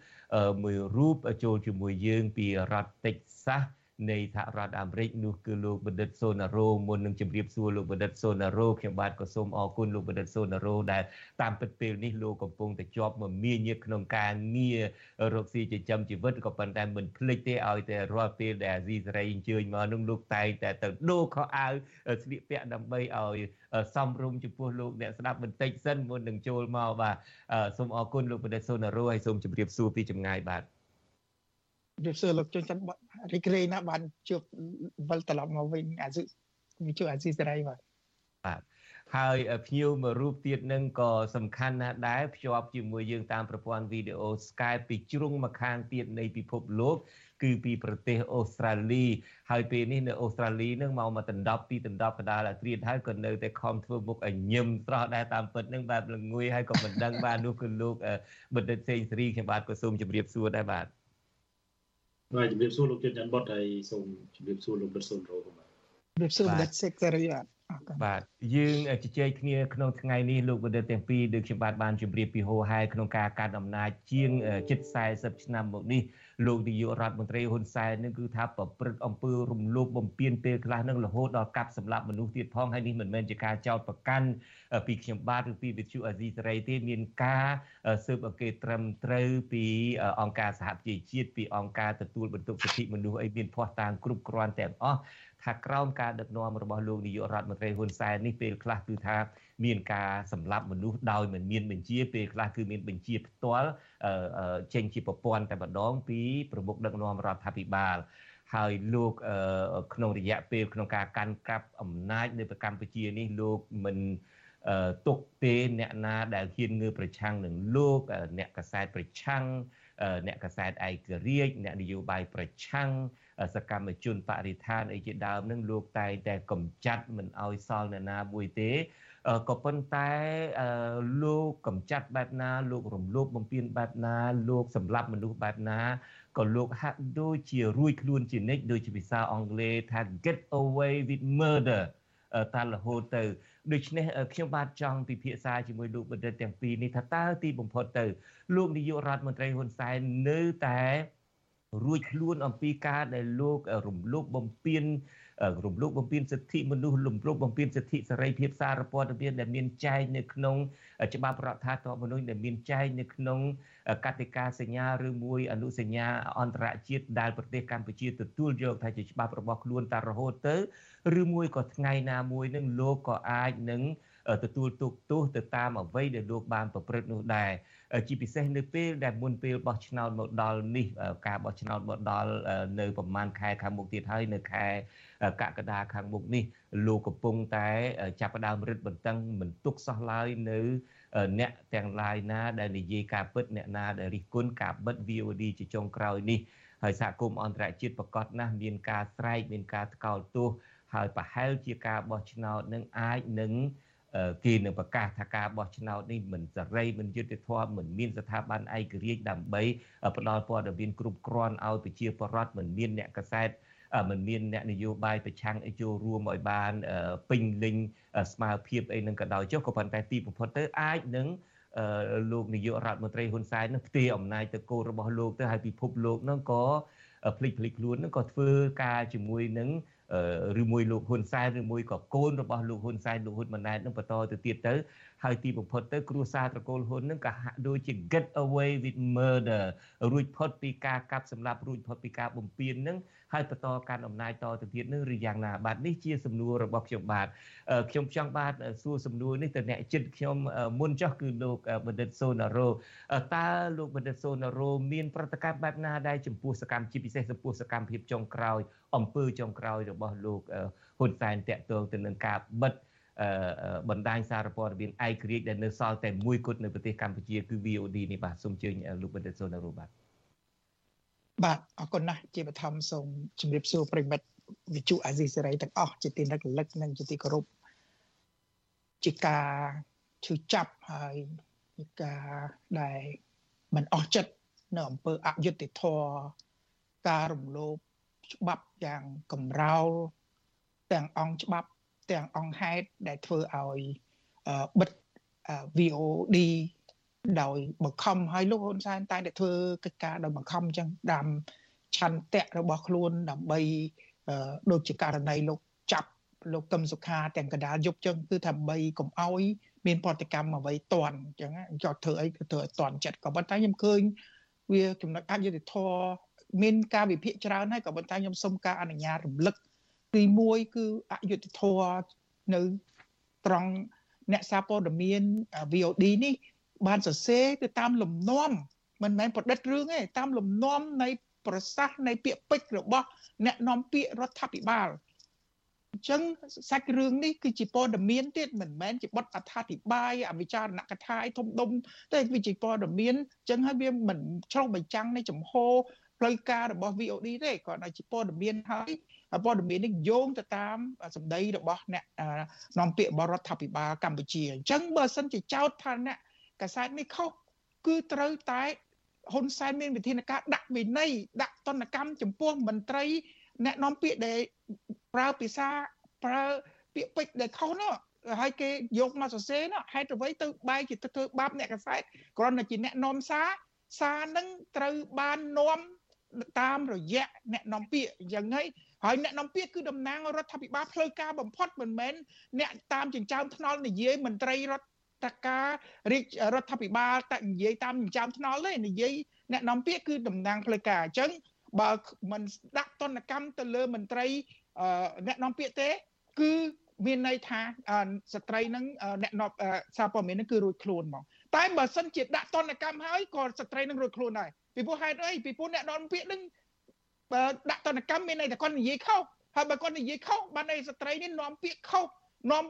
មួយរូបចូលជាមួយយើងពីរដ្ឋតិចសាសនៃ សហរដ្ឋអាមេរិកនោះគឺលោកបណ្ឌិតសូណារ៉ូមុននឹងជម្រាបសួរលោកបណ្ឌិតសូណារ៉ូខ្ញុំបាទក៏សូមអរគុណលោកបណ្ឌិតសូណារ៉ូដែលតាមពិតពេលនេះលោកកំពុងតែជាប់មមាញឹកក្នុងការងាររកស៊ីចិញ្ចឹមជីវិតក៏ប៉ុន្តែមិនភ្លេចទេឲ្យតែរាល់ពេលដែលអាស៊ីសេរីអញ្ជើញមកនោះលោកតែងតែទៅដូរខោអាវស្លៀកពាក់ដើម្បីឲ្យសំរុំចំពោះលោកអ្នកស្ដាប់បន្តិចសិនមុននឹងចូលមកបាទសូមអរគុណលោកបណ្ឌិតសូណារ៉ូហើយសូមជម្រាបសួរពីចម្ងាយបាទ ជំរាបសួរលោកជនច័ន្ទរីករាយណាស់បានជួបវិលត្រឡប់មកវិញអាស៊ីជួបអាស៊ីសេរីបាទបាទហើយភ្ញៀវមួយរូបទៀតនឹងក៏សំខាន់ណាស់ដែរភ្ជាប់ជាមួយយើងតាមប្រព័ន្ធវីដេអូ Skype ពីជ្រុងម្ខាងទៀតនៃពិភពលោកគឺពីប្រទេសអូស្ត្រាលីហើយពេលនេះនៅអូស្ត្រាលីនឹងមកមកដណ្ដប់ពីដណ្ដប់កដាលអាត្រៀតហើយក៏នៅតែខំធ្វើមុខឲ្យញឹមស្រស់ដែរតាមពិតនឹងបែបល្ងួយហើយក៏មិនដឹងបាននោះគឺលោកបណ្ឌិតសេងសេរីខ្ញុំបាទក៏សូមជម្រាបសួរដែរបាទ បាទជំរាបសួរលោកជិនច័ន្ទបុតហើយសូមជំរាបសួរលោកបិទសុនរោបាទជំរាបសួរបណ្ឌិតសេកសេរីបាទ បាទយើងជជែកគ្នាក្នុងថ្ងៃនេះលោកបណ្ឌិតទាំងពីរដូចខ្ញុំបាទបានជម្រាបពីហោហែក្នុងការកាត់អំណាចជាងជិត40ឆ្នាំមកនេះលោកនាយករដ្ឋមន្ត្រីហ៊ុនសែននឹងគឺថាប្រព្រឹត្តអំពើរំលោភបំពានពេលខ្លះនឹងរហូតដល់កាប់សម្លាប់មនុស្សទៀតផងហើយនេះមិនមែនជាការចោទប្រកាន់ពីខ្ញុំបាទឬពីវិទ្យុអាស៊ីសេរីទេមានការស៊ើបអង្កេតត្រឹមត្រូវពីអង្គការសហប្រជាជាតិពីអង្គការទទួលបន្ទុកសិទ្ធិមនុស្សអីមានភ័ស្តុតាងគ្រប់គ្រាន់ទាំងអស់ ថាក្រោមការដឹកនាំរបស់លោកនាយករដ្ឋមន្ត្រីហ៊ុនសែននេះពេលខ្លះគឺថាមានការសម្លាប់មនុស្សដោយមិនមានបញ្ជាពេលខ្លះគឺមានបញ្ជាផ្ទាល់ចេញជាប្រព័ន្ធតែម្ដងពីប្រមុខដឹកនាំរដ្ឋាភិបាលហើយលោកក្នុងរយៈពេលក្នុងការកាន់កាប់អំណាចនៅប្រកម្ពុជានេះលោកមិនទុកទេអ្នកណាដែលហ៊ានងើបប្រឆាំងនឹងលោកអ្នកកសែតប្រឆាំងអ្នកកសែតឯករាជ្យអ្នកនយោបាយប្រឆាំង សកម្មជនបរិស្ថានអីជាដើមនឹងលោកតែងតែកំចាត់មិនអោយសល់អ្នកណាមួយទេក៏ប៉ុន្តែលោកកំចាត់បែបណាលោករំលោភបំពានបែបណាលោកសម្លាប់មនុស្សបែបណាក៏លោកហាក់ដូចជារួយខ្លួនជានិច្ចដូចជាភាសាអង់គ្លេសថា get away with murder តារហូតទៅដូច្នេះខ្ញុំបាទចង់ពិភាក្សាជាមួយលោកបណ្ឌិតទាំងពីរនេះថាតើទីបំផុតទៅលោកនាយករដ្ឋមន្ត្រីហ៊ុនសែននៅតែ រួចខ្លួនអំពីការដែលលោករំលោភបំពានរំលោភបំពានសិទ្ធិមនុស្សរំលោភបំពានសិទ្ធិសេរីភាពសារព័ត៌មានដែលមានចែងនៅក្នុងច្បាប់រដ្ឋាភិបាលមនុស្សដែលមានចែងនៅក្នុងកតិកាសញ្ញាឬមួយអនុសញ្ញាអន្តរជាតិដែលប្រទេសកម្ពុជាទទួលយកថាជាច្បាប់របស់ខ្លួនតែរហូតទៅឬមួយក៏ថ្ងៃណាមួយនឹងលោកក៏អាចនឹងទទួលទុកទោសទៅតាមអ្វីដែលលោកបានប្រព្រឹត្តនោះដែរ ជាពិសេសនៅពេលដែលមុនពេលបោះឆ្នោតមកដល់នេះការបោះឆ្នោតមកដល់នៅប្រហែលខែខាងមុខទៀតហើយនៅខែកក្កដាខាងមុខនេះលោកកំពុងតែ ចាប់ផ្ដើមរឹតបន្តឹងមិនទុកសោះឡើយនៅអ្នកទាំងឡាយណាដែលនិយាយការពិតអ្នកណាដែលរិះគន់ការបិទ VOD ជាចុងក្រោយនេះហើយសហគមន៍អន្តរជាតិប្រកាសណាស់មានការស្រែកមានការថ្កោលទោសហើយប្រហែលជាការបោះឆ្នោតនឹងអាចនឹង គេនឹងប្រកាសថាការបោះឆ្នោតនេះមិនសេរីមិនយុត្តិធម៌មិនមានស្ថាប័នឯករាជ្យដើម្បីផ្ដល់ព័ត៌មានគ្រប់គ្រាន់ឲ្យប្រជាពលរដ្ឋមិនមានអ្នកកសែតមិនមានអ្នកនយោបាយប្រឆាំងអីចូលរួមឲ្យបានពេញលេញស្មារភាពអីនឹងក៏ដោយចុះក៏ប៉ុន្តែទីបំផុតទៅអាចនឹងលោកនាយករដ្ឋមន្ត្រីហ៊ុនសែននឹងផ្ទេរអំណាចទៅកូនរបស់លោកទៅហើយពិភពលោកនឹងក៏ភ្លេចភ្លេចខ្លួននឹងក៏ធ្វើការជាមួយនឹង ឬមួយលោកហ៊ុនសែនឬមួយក៏កូនរបស់លោកហ៊ុនសែនលោកហ៊ុនម៉ាណែតនឹងបន្តទៅទៀតទៅហើយទីបំផុតទៅគ្រួសារត្រកូលហ៊ុននឹងក៏ហាក់ដូចជា get away with murder រួចផុតពីការកាប់សម្លាប់រួចផុតពីការបំពាននឹង ហើយបន្តកាន់អំណាចតទៅទៀតនឹងឬយ៉ាងណាបាទនេះជាសំណួររបស់ខ្ញុំបាទខ្ញុំចង់បាទសួរសំណួរនេះទៅអ្នកចិត្តខ្ញុំមុនចោះគឺលោកបណ្ឌិតសូណារ៉ូតើលោកបណ្ឌិតសូណារ៉ូមានប្រតិកម្មបែបណាដែរចំពោះសកម្មជាពិសេសចំពោះសកម្មភាពចុងក្រោយអំពើចុងក្រោយរបស់លោកហ៊ុនសែនតាក់ទងទៅនឹងការបិទបណ្ដាញសារព័ត៌មានឯករាជ្យដែលនៅសល់តែមួយគត់នៅប្រទេសកម្ពុជាគឺ VOD នេះបាទសូមអញ្ជើញលោកបណ្ឌិតសូណារ៉ូបាទ បាទអរគុណណាស់ជាបឋមសូមជម្រាបសួរប្រិមិត្តវិទ្យុអាស៊ីសេរីទាំងអស់ជាទីរលឹកនិងជាទីគោរពជាការឈឺចាប់ហើយជាការដែលមិនអស់ចិត្តនៅអំពើអយុត្តិធម៌ការរំលោភច្បាប់យ៉ាងកំរោលទាំងអង្គច្បាប់ទាំងអង្គហេតុដែលធ្វើឲ្យបិទ VOD ដោយបង្ខំឲ្យលោកហ៊ុនសែនតែតែធ្វើកិច្ចការដោយបង្ខំអញ្ចឹងដាំឆន្ទៈរបស់ខ្លួនដើម្បីដូចជាករណីលោកចាប់លោកកឹមសុខាទាំងកដាលយប់ចឹងគឺថាដើម្បីកុំឲ្យមានប្រតិកម្មអ្វីតន់អញ្ចឹងចោតធ្វើអីក៏ធ្វើឲ្យតន់ចិត្តក៏ប៉ុន្តែខ្ញុំឃើញវាចំណុចអយុត្តិធម៌មានការវិភាគច្រើនហើយក៏ប៉ុន្តែខ្ញុំសូមការអនុញ្ញាតរំលឹកទី1គឺអយុត្តិធម៌នៅត្រង់អ្នកសារព័ត៌មាន VOD នេះ បានសរសេរទៅតាមលំនាំមិនមែនប្រឌិតរឿងទេតាមលំនាំនៃប្រសាសន៍នៃពាក្យពេចន៍របស់ អ្នកនាំពាក្យរដ្ឋាភិបាលអញ្ចឹងសាច់រឿងនេះគឺជាព័ត៌មានទៀតមិនមែនជាបទអត្ថាធិប្បាយអវិចារណកថាឯធំដុំតែវាជាព័ត៌មានអញ្ចឹងហើយវាមិនឆ្លុះបញ្ចាំងនៃចំហផ្លូវការរបស់ VOD ទេគ្រាន់តែជាព័ត៌មានហើយព័ត៌មាននេះយោងទៅតាមសម្ដីរបស់អ្នកនាំពាក្យបរដ្ឋាភិបាលកម្ពុជាអញ្ចឹងបើសិនជាចោទថាអ្នក កសែតនេះខុសគឺត្រូវតែហ៊ុនសែនមានវិធានការដាក់វិន័យដាក់ទណ្ឌកម្មចំពោះមន្ត្រីអ្នកនាំពាក្យដែលប្រើភាសាប្រើពាក្យពេចន៍ដែលខុសនោះហើយគេយកមកសរសេរនោះហេតុអ្វីទៅបែរជាទៅធ្វើបាបអ្នកកសែតគ្រាន់តែជាអ្នកនាំសារសារនឹងត្រូវបាននាំតាមរយៈអ្នកនាំពាក្យយ៉ាងហ្នឹងហើយអ្នកនាំពាក្យគឺតំណាងរដ្ឋាភិបាលផ្លូវការបំផុតមិនមែនអ្នកតាមចិញ្ចើមថ្នល់និយាយមន្ត្រីរដ្ឋ តការរាជរដ្ឋាភិបាលតែនិយាយតាមចិញ្ចើមថ្នល់ទេនិយាយអ្នកនាំពាក្យគឺតំណាងផ្លូវការអញ្ចឹងបើមិនដាក់ទណ្ឌកម្មទៅលើមន្ត្រីអ្នកនាំពាក្យទេ គឺមានន័យថាស្ត្រីនឹងអ្នកនាំសារព័ត៌មាននឹងគឺរួចខ្លួនហ្មងតែបើសិនជាដាក់ទណ្ឌកម្មហើយក៏ស្ត្រីនឹងរួចខ្លួនដែរពីព្រោះហេតុអីពីព្រោះអ្នកនាំពាក្យនឹងដាក់តនកម្មមានន័យតែគាត់និយាយខុសហើយបើគាត់និយាយខុសបានន័យស្ត្រីនេះនាំពាក្យខុស នាំ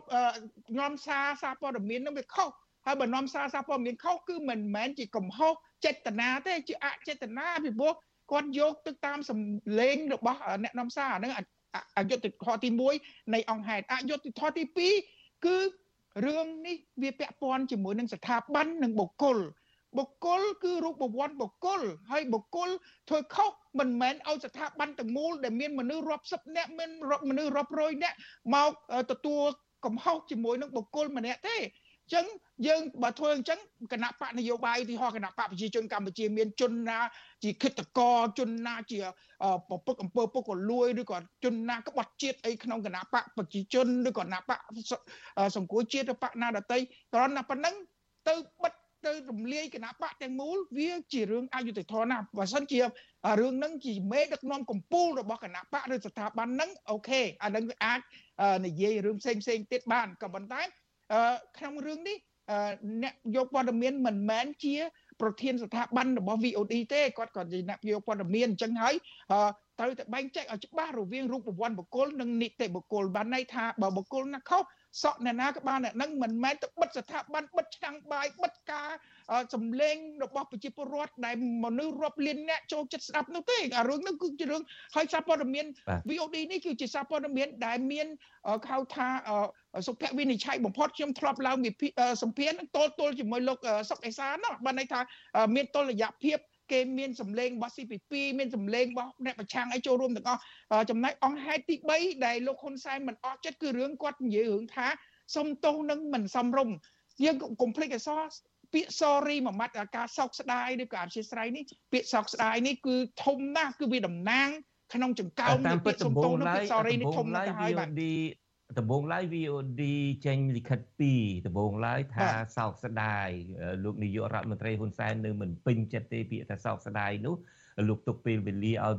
នាំសារសារព័ត៌មាននឹងវាខុសហើយបើនាំសារសារព័ត៌មានខុសគឺមិនមែនជាកំហុសចេតនាទេជាអចេតនាពីព្រោះគាត់យកទៅតាមសម្លេងរបស់អ្នកនាំសារហ្នឹងអយុត្តិធម៌ទី1នៃអង្គហេតុអយុត្តិធម៌ទី2គឺរឿងនេះវាពាក់ព័ន្ធជាមួយនឹងស្ថាប័ននិងបុគ្គល បុគ្គលគឺរូបវ័ន្តបុគ្គលហើយបុគ្គលធ្វើខុសមិនមែនឲ្យស្ថាប័នទាំងមូលដែលមានមនុស្សរាប់សិបនាក់មានមនុស្សរាប់រយនាក់មកទទួលកំហុសជាមួយនឹងបុគ្គលម្នាក់ទេអញ្ចឹងយើងបើធ្វើអញ្ចឹងគណៈបកនយោបាយឧទាហរណ៍គណៈបកប្រជាជនកម្ពុជាមានជនណាជាគិតកោជនណាជាប្រពឹកអំពើពុករលួយឬក៏ជនណាក្បត់ជាតិអីក្នុងគណៈបកប្រជាជនឬក៏គណៈបកសង្គមជាតិឬបកណាដតីគ្រាន់តែប៉ុណ្្នឹងទៅបិទ ទៅរំលាយគណៈបកទាំងមូលវាជារឿងអយុត្តិធម៌ណាស់បើសិនជារឿងហ្នឹងជាមេដឹកនាំកម្ពុជារបស់គណៈបកឬស្ថាប័នហ្នឹងអូខេអាហ្នឹងអាចនិយាយរឿងផ្សេងផ្សេងទៀតបានក៏ប៉ុន្តែក្នុងរឿងនេះអ្នកយកព័ត៌មានមិនមែនជាប្រធានស្ថាប័នរបស់ VOD ទេគាត់ក៏ជាអ្នកយកព័ត៌មានអញ្ចឹងហើយត្រូវតែបែងចែកឲ្យច្បាស់រវាងរូបវ័ន្តបុគ្គលនិងនីតិបុគ្គលបានន័យថាបើបុគ្គលណាខុស សក់អ្នកណាក៏បានអ្នកនឹងមិនមែនទៅបិទស្ថាប័នបិទឆ្នាំងបាយបិទការសម្លេងរបស់ប្រជាពលរដ្ឋដែលមនុស្សរាប់លានអ្នកចូលចិត្តស្ដាប់នោះទេអារឿងនោះគឺជារឿងហើយសារព័ត៌មាន VOD នេះគឺជាសារព័ត៌មានដែលមានហៅថាសុភវិនិច្ឆ័យបំផុតខ្ញុំធ្លាប់ឡើងវិភាសម្ភារនឹងទល់ទល់ជាមួយលោកសុកអេសានណាបានន័យថាមានតុល្យភាព គេមានសម្លេងរបស់ CP2 មានសម្លេងរបស់អ្នកប្រឆាំងអីចូលរួមទាំងអស់ចំណែកអង្គហេតុទី3ដែលលោកហ៊ុនសែនមិនអស់ចិត្តគឺរឿងគាត់និយាយរឿងថាសុំទោសនឹងមិនសមរម្យយើងកុំភ្លេចអសពាក្យ sorry មួយម៉ាត់ការសោកស្ដាយឬក៏អធិស្ឋាននេះពាក្យសោកស្ដាយនេះគឺធំណាស់គឺវាតំណាងក្នុងចង្កោមនៃពាក្យសុំទោសនឹងពាក្យ sorry នេះធំណាស់ទៅហើយបាទ ដំបងឡើយ VOD ចេញលិខិត2ដំបងឡើយថាសោកស្ដាយលោកនាយករដ្ឋមន្ត្រីហ៊ុនសែននៅមិនពេញចិត្តទេពាក្យថាសោកស្ដាយនោះលោកទុកពេលវេលាឲ្យ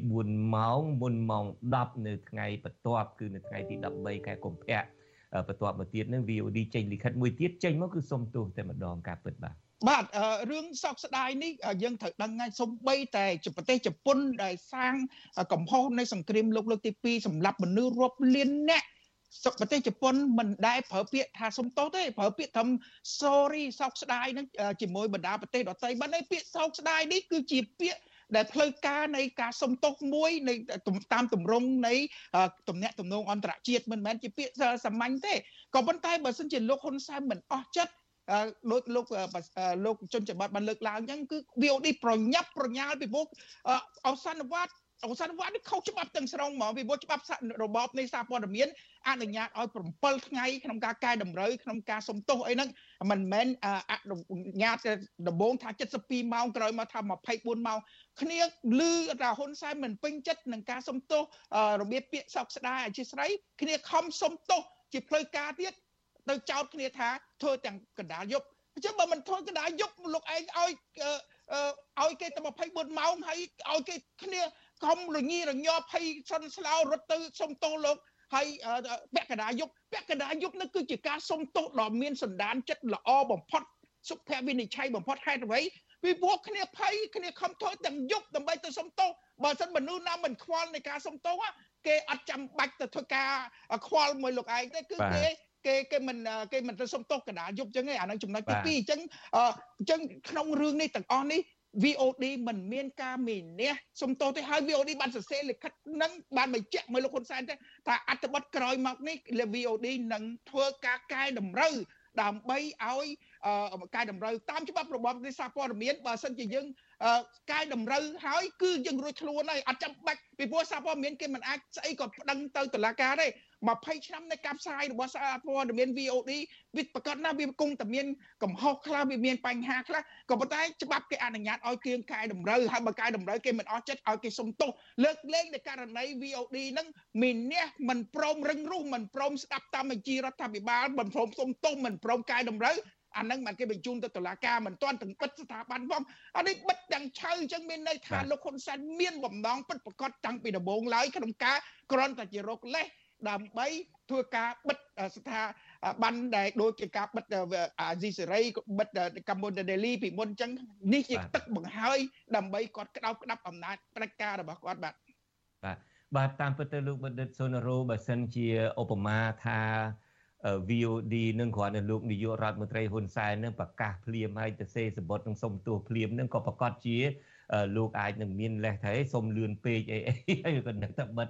24ម៉ោងមុនម៉ោង10នៅថ្ងៃបន្ទាប់គឺនៅថ្ងៃទី13ខែកុម្ភៈបន្ទាប់មកទៀតនឹង VOD ចេញលិខិតមួយទៀតចេញមកគឺសុំទោសតែម្ដងការពិតបាទបាទរឿងសោកស្ដាយនេះយើងត្រូវដឹងហើយសំបីតែប្រទេសជប៉ុនដែលសាងកំហុសនៃសង្គ្រាមលោកលើកទី2សម្រាប់មនុស្សរាប់លានអ្នកសុខ ប្រទេសជប៉ុនមិនដែលប្រើពាក្យថាសុំទោសទេប្រើពាក្យថា sorry សោកស្ដាយនឹងជាមួយបណ្ដាប្រទេសដទៃបានន័យពាក្យសោកស្ដាយនេះគឺជាពាក្យដែលផ្លូវការនៃការសុំទោសមួយនៃតាមទម្រង់នៃទំនាក់ទំនងអន្តរជាតិមិនមែនជាពាក្យសាមញ្ញទេក៏ប៉ុន្តែបើសិនជាលោកហ៊ុនសែនមិនអស់ចិត្តលោកលោកលោកជនច័ន្ទបាត់បានលើកឡើងអញ្ចឹងគឺ VOD ប្រញាប់ប្រញាល់ពីពួកអសន្នវត្ត អសន្នវត្តនេះខុសច្បាប់ទាំងស្រុងហ្មងពីព្រោះច្បាប់របបនៃសារព័ត៌មានអនុញ្ញាតឲ្យ7ថ្ងៃក្នុងការកែតម្រូវក្នុងការសុំទោសអីហ្នឹងមិនមែនអនុញ្ញាតដំបូងថា72ម៉ោងក្រោយមកថា24ម៉ោងគ្នាលឺថាហ៊ុនសែនមិនពេញចិត្តនឹងការសុំទោសរបៀបពាក្យសោកស្ដាយអធិស្ឋានគ្នាខំសុំទោសជាផ្លូវការទៀតទៅចោទគ្នាថាធ្វើទាំងកណ្ដាលយប់អញ្ចឹងបើមិនធ្វើកណ្ដាលយប់លោកឯងឲ្យឲ្យគេតែ24ម៉ោងហើយឲ្យគេគ្នា ខំរញីរញ័រភ័យសិនស្លោរត់ទៅសុំទោសលោកហើយពាក់កណ្ដាលយុគពាក់កណ្ដាលយុគនេះគឺជាការសុំទោសដ៏មានសន្តានចិត្តល្អបំផុតសុភវិនិច្ឆ័យបំផុតហេតុអ្វីពីពួកគ្នាភ័យគ្នាខំធ្វើទាំងយុគដើម្បីទៅសុំទោសបើសិនមនុស្សណាមិនខ្វល់នៃការសុំទោសគេអត់ចាំបាច់ទៅធ្វើការខ្វល់មួយលោកឯងទេគឺគេគេគេមិនគេមិនទៅសុំទោសកណ្ដាលយុគចឹងឯងអានឹងចំណុចទី2អញ្ចឹងអញ្ចឹងក្នុងរឿងនេះទាំងអស់នេះ VOD មិនមានការមានះសុំទោសទេហើយ VOD បានសរសេរលិខិតនឹងបានបញ្ជាក់មកលោកហ៊ុនសែនទេថាអត្ថបទក្រោយមកនេះ VOD នឹងធ្វើការកែតម្រូវដើម្បីឲ្យ កែតម្រូវតាមច្បាប់របបនៃសារព័ត៌មានបើសិនជាយើងកែតម្រូវហើយគឺយើងរួចខ្លួនហើយអត់ចាំបាច់ពីព្រោះសារព័ត៌មានគេមិនអាចស្អីក៏ប្តឹងទៅតុលាការទេ20ឆ្នាំនៃការផ្សាយរបស់សារព័ត៌មាន VOD វាប្រកាសណាវាគង់តែមានកំហុសខ្លះវាមានបញ្ហាខ្លះក៏ប៉ុន្តែច្បាប់គេអនុញ្ញាតឲ្យគៀងកែតម្រូវហើយបើកែតម្រូវគេមិនអស់ចិត្តឲ្យគេសុំទោសលើកលែងនៃករណី VOD ហ្នឹងមានអ្នកមិនព្រមរឹងរូសមិនព្រមស្ដាប់តាមបញ្ជារដ្ឋាភិបាលមិនព្រមសុំទោសមិនព្រមកែតម្រូវ អានឹងបានគេបញ្ជូនទៅតុលាការមិនទាន់ទាំងបិទស្ថាប័នផងអានេះបិទទាំងឆៅអញ្ចឹងមានន័យថាលោកហ៊ុនសែនមានបំណងពិតប្រកបតាំងពីដំបូងឡើយក្នុងការក្រន់តែជារកលេសដើម្បីធ្វើការបិទស្ថាប័នដែលដូចជាការបិទអាស៊ីសេរីបិទកម្ពុជាដេលីពីមុនអញ្ចឹងនេះជាទឹកបង្ហើយដើម្បីគាត់ក្តោបក្តាប់អំណាចផ្ដាច់ការរបស់គាត់បាទបាទបាទតាមពិតទៅលោកបណ្ឌិតសុនរោបើសិនជាឧបមាថា VOD នឹងគ្រាន់តែលោកនាយករដ្ឋមន្ត្រីហ៊ុនសែននឹងប្រកាសភ្លាមហើយទៅសេសម្បត្តិនឹងសុំទោសភ្លាមនឹងក៏ប្រកាសជាលោកអាចនឹងមានលេសថាសុំលឿនពេកអីអីហើយក៏នឹងតែបិទ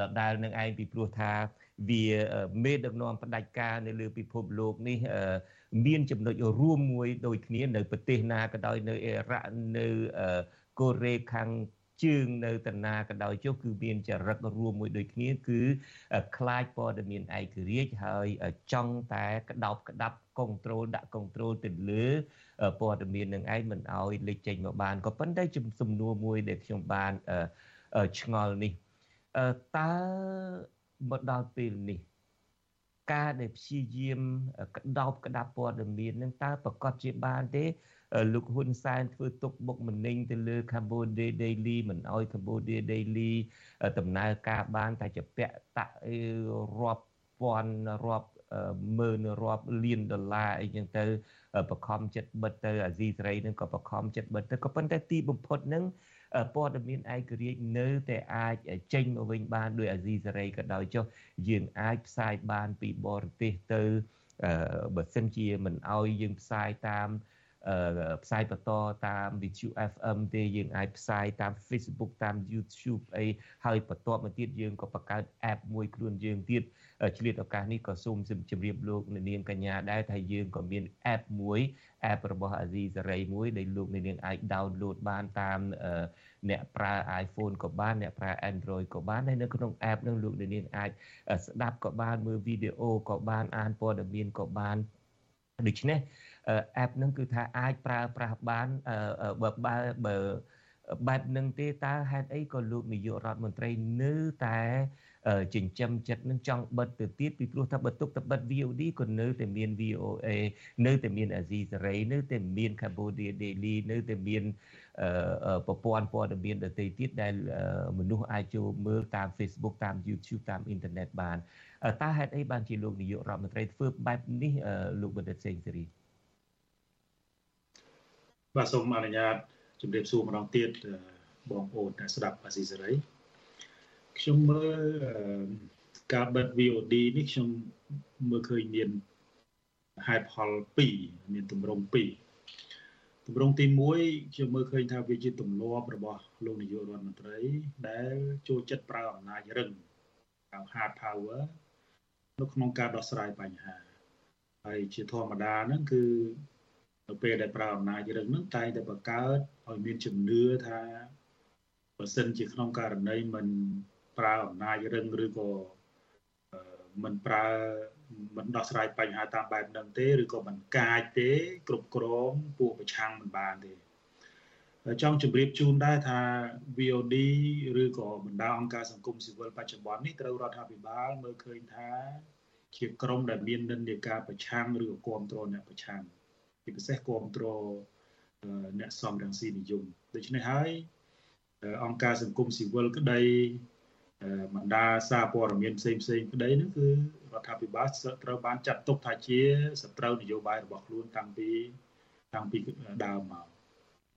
ដដែលនឹងឯងពីព្រោះថាវាមេដឹកនាំផ្ដាច់ការនៅលើពិភពលោកនេះមានចំណុចរួមមួយដូចគ្នានៅប្រទេសណាក៏ដោយនៅអ៊ីរ៉ាក់នៅកូរ៉េខាង ជើងនៅតាណាក៏ដោយចុះគឺមានចរិតរួមមួយដូចគ្នាគឺខ្លាចព័ត៌មានឯករាជ្យហើយចង់តែក្តោបក្តាប់កុងត្រូលដាក់កុងត្រូលទៅលើព័ត៌មាននឹងឯងមិនឲ្យលេចចេញមកបានក៏ប៉ុន្តែសំណួរមួយដែលខ្ញុំបានឆ្ងល់នេះតើមកដល់ពេលនេះការដែលព្យាយាមក្តោបក្តាប់ព័ត៌មាននឹងតើប្រកាសជាបានទេ លោកហ៊ុនសែនធ្វើទុកបុកម្នេញទៅលើ Cambodia Daily មិនអោយ Cambodia Daily ដំណើរការបានតែជាពាក់តាក់រាប់ពាន់រាប់ម៉ឺនរាប់លានដុល្លារអីចឹងទៅបខំចិត្តបិទទៅអាស៊ីសេរីនឹងក៏បខំចិត្តបិទទៅក៏ប៉ុន្តែទីបំផុតនឹងព័ត៌មានឯករាជ្យនៅតែអាចចេញមកវិញបានដោយអាស៊ីសេរីក៏ដោយចុះយើងអាចផ្សាយបានពីបរទេសទៅបើសិនជាមិនអោយយើងផ្សាយតាម ផ្សាយបន្តតាម VTV FM ទេយើងអាចផ្សាយតាម Facebook តាម YouTube អីហើយបន្ទាប់មកទៀតយើងក៏បង្កើត app មួយខ្លួនយើងទៀតឆ្លៀតឱកាសនេះក៏សូមជម្រាបលោកអ្នកនាងកញ្ញាដែរថាយើងក៏មាន app មួយ app របស់អាស៊ីសេរីមួយដែលលោកអ្នកនាងអាច download បានតាមអ្នកប្រើ iPhone ក៏បានអ្នកប្រើ Android ក៏បានហើយនៅក្នុង app នឹងលោកអ្នកនាងអាចស្ដាប់ក៏បានមើលវីដេអូក៏បានអានព័ត៌មានក៏បានដូច្នេះ app ហ្នឹងគឺថាអាចប្រើប្រាស់បានបើបើបើបែបនឹងទេតើហេតុអីក៏លោកនាយករដ្ឋមន្ត្រីនៅតែចិញ្ចឹមចិត្តនឹងចង់បិទទៅទៀតពីព្រោះថាបើទុកទៅបិទ VOD ក៏នៅតែមាន VOA នៅតែមាន Azizi Saray នៅតែមាន Cambodia Daily នៅតែមានប្រព័ន្ធព័ត៌មានដទៃទៀតដែលមនុស្សអាចចូលមើលតាម Facebook តាម YouTube តាមអ៊ីនធឺណិតបានតើហេតុអីបានជាលោកនាយករដ្ឋមន្ត្រីធ្វើបែបនេះលោកបណ្ឌិតសេងសេរី បាទសូមអនុញ្ញាតជម្រាបសួរម្ដងទៀតបងប្អូនដែលស្ដាប់អាស៊ីសេរីខ្ញុំមើលការបិទ VOD នេះខ្ញុំមើលឃើញមានហេតុផល2មានទម្រង់2ទម្រង់ទី1ខ្ញុំមើលឃើញថាវាជាទម្លាប់របស់លោកនាយករដ្ឋមន្ត្រី ដែលចូលចិត្តប្រើអំណាចរឹងហៅ hard power នៅក្នុងការដោះស្រាយបញ្ហាហើយជាធម្មតាហ្នឹងគឺ នៅពេលដែលប្រើអំណាចរឹងហ្នឹងតែងតែបង្កើតឲ្យមានជំនឿថាបើសិនជាក្នុងករណីមិនប្រើអំណាចរឹងឬក៏មិនប្រើមិនដោះស្រាយបញ្ហាតាមបែបហ្នឹងទេឬក៏មិនកាចទេ គ្រប់គ្រងពួកប្រឆាំងមិនបានទេចង់ជម្រាបជូនដែរថា VOD ឬក៏បណ្ដាអង្គការសង្គមស៊ីវិលបច្ចុប្បន្ននេះត្រូវរដ្ឋាភិបាលមើលឃើញថា ជាក្រុមដែលមាននិន្នាការប្រឆាំងឬក៏គ្រប់គ្រងអ្នកប្រឆាំង ជាពិសេសគ្រប់គ្រងអ្នកសំរងស៊ីនិយមដូច្នេះហើយអង្គការសង្គមស៊ីវិលក្តីបណ្ដាសារព័ត៌មានផ្សេងផ្សេងក្តីនោះគឺរដ្ឋាភិបាលត្រូវបានចាត់ទុកថាជាសត្រូវនយោបាយរបស់ខ្លួនតាំងពីតាំងពីដើមមក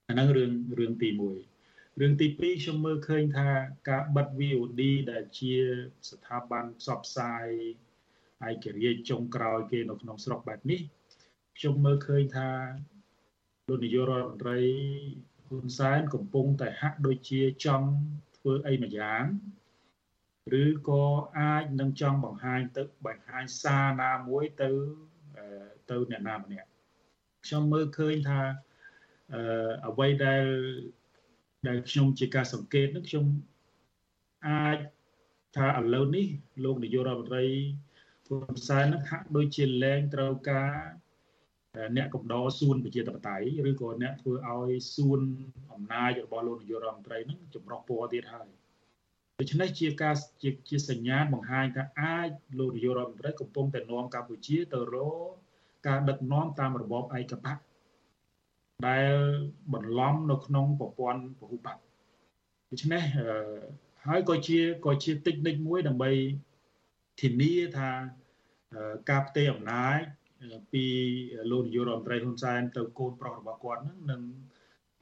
អាហ្នឹងរឿងរឿងទី1រឿងទី2ខ្ញុំមើលឃើញថាការបិទ VOD ដែលជាស្ថាប័នផ្សព្វផ្សាយឯករាជ្យចុងក្រោយគេនៅក្នុងស្រុកបែបនេះ ខ្ញុំមើលឃើញថាលោកនាយករដ្ឋមន្ត្រីហ៊ុនសែនកំពុងតែហាក់ដូចជាចង់ធ្វើអីមួយយ៉ាងឬក៏អាចនឹងចង់បង្ហាញទៅបង្ហាញសារណាមួយទៅទៅអ្នកណាម្នាក់ខ្ញុំមើលឃើញថាអឺអ្វីដែលដែលខ្ញុំជាការសង្កេតនឹងខ្ញុំអាចថាឥឡូវនេះលោកនាយករដ្ឋមន្ត្រីហ៊ុនសែននឹងហាក់ដូចជាលែងត្រូវការ អ្នកកំដរសួនប្រជាធិបតេយ្យឬក៏អ្នកធ្វើឲ្យសួនអំណាចរបស់លោកនាយករដ្ឋមន្ត្រីនឹងចម្រុះពណ៌ទៀតហើយដូច្នេះជាការជាជាសញ្ញាបង្ហាញថាអាចលោកនាយករដ្ឋមន្ត្រីកំពុងតែនាំកម្ពុជាទៅរកការដឹកនាំតាមរបបឯកបកដែលបន្លំនៅក្នុងប្រព័ន្ធពហុបកដូច្នេះហើយក៏ជាក៏ជាតិចនិចមួយដើម្បីធានាថាការផ្ទេរអំណាច ពីលោកនាយករដ្ឋមន្ត្រីហ៊ុនសែនទៅកូនប្រុសរបស់គាត់ហ្នឹងនឹង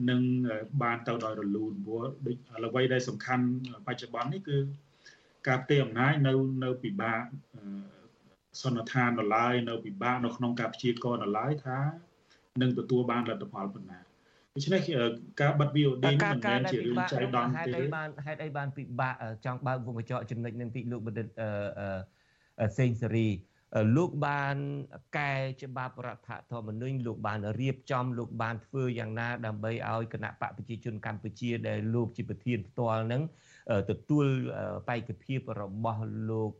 នឹងបានទៅដោយរលូនព្រោះដូចអ្វីដែលសំខាន់បច្ចុប្បន្ននេះគឺការផ្ទេរអំណាចនៅនៅពិបាកសន្និដ្ឋានដល់ឡើយនៅពិបាកនៅក្នុងការព្យាករណ៍ដល់ឡើយថានឹងទទួលបានលទ្ធផលប៉ុណ្ណាដូច្នេះការបិទ VOD នេះមិនមែនជារឿងចៃដន្យទេហេតុអីបានហេតុអីបានពិបាកចង់បើកវងកញ្ចក់ចំណុចនឹងទីលោកបណ្ឌិតសេងសេរី លោកបានកែច្បាប់រដ្ឋធម្មនុញ្ញលោកបានរៀបចំលោកបានធ្វើយ៉ាងណាដើម្បីឲ្យគណៈបកប្រជាជនកម្ពុជាដែលលោកជាប្រធានផ្ទាល់នឹងទទួលបេក្ខភាពរបស់លោក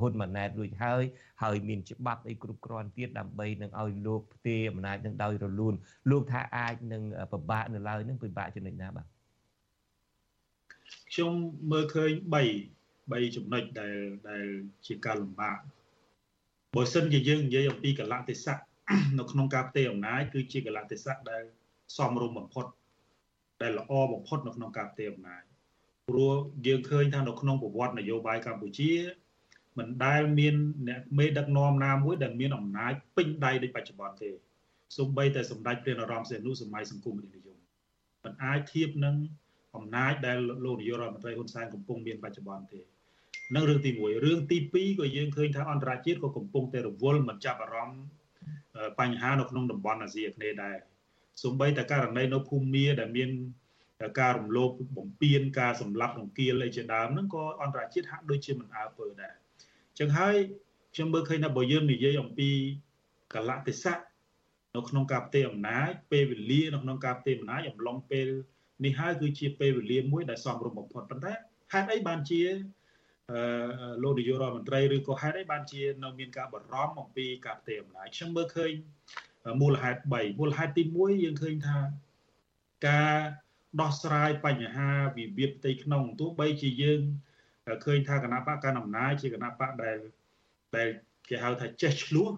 ហ៊ុនម៉ាណែតរួចហើយហើយមានច្បាប់អីគ្រប់គ្រាន់ទៀតដើម្បីនឹងឲ្យលោកផ្ទេរអំណាចនឹងដោយរលូនលោកថាអាចនឹងពិបាកនៅឡើយនឹងពិបាកចំណុចណាបាទខ្ញុំមើលឃើញ3 3ចំណុចដែលដែលជាការលំបាក បើសិនជាយើងនិយាយអំពីកលៈទេសៈនៅក្នុងការផ្ទេរអំណាចគឺជាកលៈទេសៈដែលសមរម្យបំផុត ដែលល្អបំផុតនៅក្នុងការផ្ទេរអំណាចព្រោះយើងឃើញថានៅក្នុងប្រវត្តិនយោបាយកម្ពុជាមិនដែលមានអ្នកមេដឹកនាំណាមួយដែលមានអំណាចពេញដៃដូចបច្ចុប្បន្នទេសូម្បីតែសម្ដេចព្រះនរោត្តមសីហនុសម័យសង្គមរាជនិយមមិនអាចធៀបនឹងអំណាចដែលលោកនាយករដ្ឋមន្ត្រីហ៊ុនសែនកំពុងមានបច្ចុប្បន្នទេ នឹងរឿងទី1រឿងទី2ក៏យើងឃើញថាអន្តរជាតិក៏កំពុងតែរវល់មិនចាប់អារម្មណ៍បញ្ហានៅក្នុងតំបន់អាស៊ីអាគ្នេយ៍ដែរសូម្បីតែករណីនៅភូមាដែលមានការរំលោភបំពានការសម្លាប់រង្គាលអីជាដើមហ្នឹងក៏អន្តរជាតិហាក់ដូចជាមិនអើពើដែរចឹងហើយខ្ញុំមើលឃើញថាបើយើងនិយាយអំពីកលៈទេសៈនៅក្នុងការផ្ទេរអំណាចពេលវេលានៅក្នុងការផ្ទេរអំណាចអំឡុងពេលនេះហើយគឺជាពេលវេលាមួយដែលសមរម្យបំផុតប៉ុន្តែហេតុអីបានជា លោកនាយករដ្ឋមន្ត្រីឬក៏ហេតុអីបានជានៅមានការបារម្ភអំពីការផ្ទេរអំណាចខ្ញុំមើលឃើញមូលហេតុ3មូលហេតុទី1យើងឃើញថាការដោះស្រាយបញ្ហាវិវាទផ្ទៃក្នុងទោះបីជាយើងឃើញថាគណៈបកកណ្ដាលអំណាចជាគណៈបកដែលដែលគេហៅថាចេះឆ្លោះ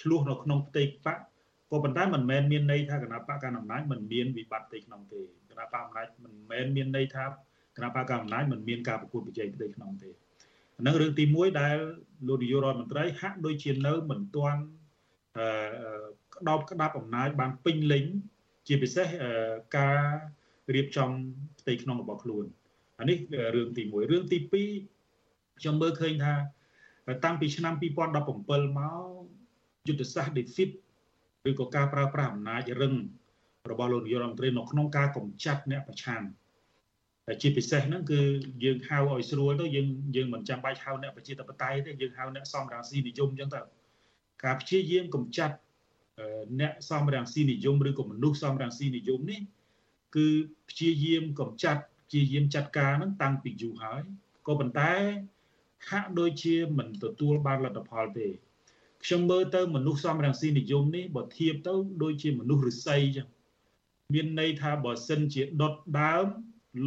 ឆ្លោះនៅក្នុងផ្ទៃបកក៏ប៉ុន្តែមិនមែនមានន័យថាគណៈបកកណ្ដាលអំណាចមិនមានវិបត្តិផ្ទៃក្នុងទេគណៈបកអំណាចមិនមែនមានន័យថា គណៈបកកណ្ដាលអំណាចមិនមានការប្រកួតប្រជែងផ្ទៃក្នុងទេហ្នឹងរឿងទី1ដែលលោកនាយករដ្ឋមន្ត្រីហាក់ដូចជានៅមិនទាន់អឺក្តោបក្តាប់អំណាចបានពេញលេញជាពិសេសការរៀបចំផ្ទៃក្នុងរបស់ខ្លួនអានេះរឿងទី1រឿងទី2ខ្ញុំមើលឃើញថាតាំងពីឆ្នាំ2017មកយុទ្ធសាស្ត្រ defeat ឬក៏ការប្រើប្រាស់អំណាចរឹងរបស់លោកនាយករដ្ឋមន្ត្រីនៅក្នុងការកម្ចាត់អ្នកប្រឆាំង តែជាពិសេសហ្នឹងគឺយើងហៅឲ្យស្រួលទៅយើងយើងមិនចាំបាច់ហៅអ្នកប្រជាធិបតេយ្យទេយើងហៅអ្នកសំរាំងស៊ីនិយមអញ្ចឹងទៅការព្យាយាមកម្ចាត់អ្នកសំរាំងស៊ីនិយមឬក៏មនុស្សសំរាំងស៊ីនិយមនេះគឺព្យាយាមកម្ចាត់ព្យាយាមចាត់ការហ្នឹងតាំងពីយូរហើយក៏ប៉ុន្តែហាក់ដូចជាមិនទទួលបានលទ្ធផលទេខ្ញុំមើលទៅមនុស្សសំរងស៊ីនិយមនេះបើធៀបទៅដូចជាមនុស្សឫស្សីចឹងមានន័យថាបើសិនជាដុតដើម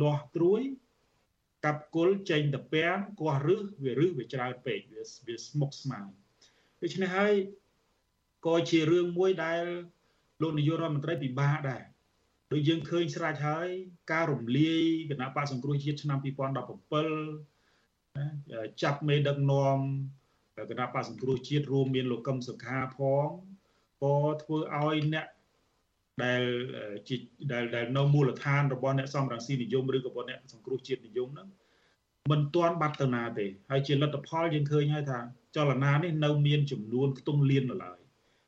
លាស់ត្រួយកាប់គល់ចេញតពាំងគាស់រឹសវារឹសវាច្រើនពេកវាវាស្មុកស្មាញដូច្នេះហើយក៏ជារឿងមួយដែលលោកនាយករដ្ឋមន្ត្រីពិបាកដែរដូចយើងឃើញស្រេចហើយការរំលាយគណៈបកសង្គ្រោះជាតិឆ្នាំ2017ចាប់មេដឹកនាំគណៈបកសង្គ្រោះជាតិរួមមានលោកកឹមសុខាផងក៏ធ្វើឲ្យអ្នក ដែលជាដែលដែលនៅមូលដ្ឋានរបស់អ្នកសំរងស៊ីនិយមឬក៏របស់អ្នកសង្គ្រោះជាតិនិយមហ្នឹងមិនទាន់បាត់ទៅណាទេហើយជាលទ្ធផលយើងឃើញហើយថាចលនានេះនៅមានចំនួនខ្ទង់លៀននៅឡើយ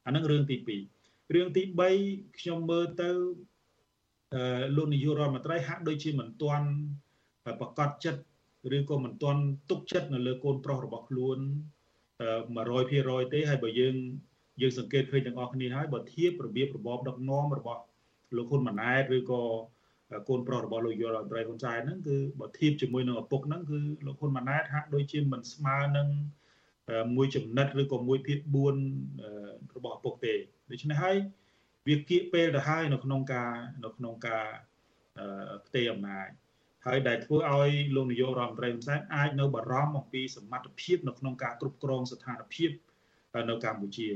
អាហ្នឹងរឿងទី2រឿងទី3ខ្ញុំមើលទៅលោកនាយករដ្ឋមន្ត្រីហាក់ដូចជាមិនទាន់ប្រកាសចិត្តឬក៏មិនទាន់ទុកចិត្តនៅលើកូនប្រុសរបស់ខ្លួន100%ទេហើយបើយើង យើងសង្កេតឃើញទាំងអស់គ្នាហើយបើធៀបរបៀបរបបដឹកនាំរបស់លោកហ៊ុនម៉ាណែតឬក៏កូនប្រុសរបស់លោកយុរដ្ឋមន្ត្រីហ៊ុនសែនហ្នឹងគឺបើធៀបជាមួយនឹងឪពុកហ្នឹងគឺលោកហ៊ុនម៉ាណែតហាក់ដូចជាមិនស្មើនឹងមួយចំណិតឬក៏មួយភាគ4របស់ឪពុកទេដូច្នេះហើយវាគៀកពេលទៅហើយនៅក្នុងការនៅក្នុងការផ្ទេរអំណាចហើយដែលធ្វើឲ្យលោកនាយករដ្ឋមន្ត្រីហ៊ុនសែនអាចនៅបារម្ភអំពីសមត្ថភាពនៅក្នុងការគ្រប់គ្រងស្ថានភាពនៅកម្ពុជា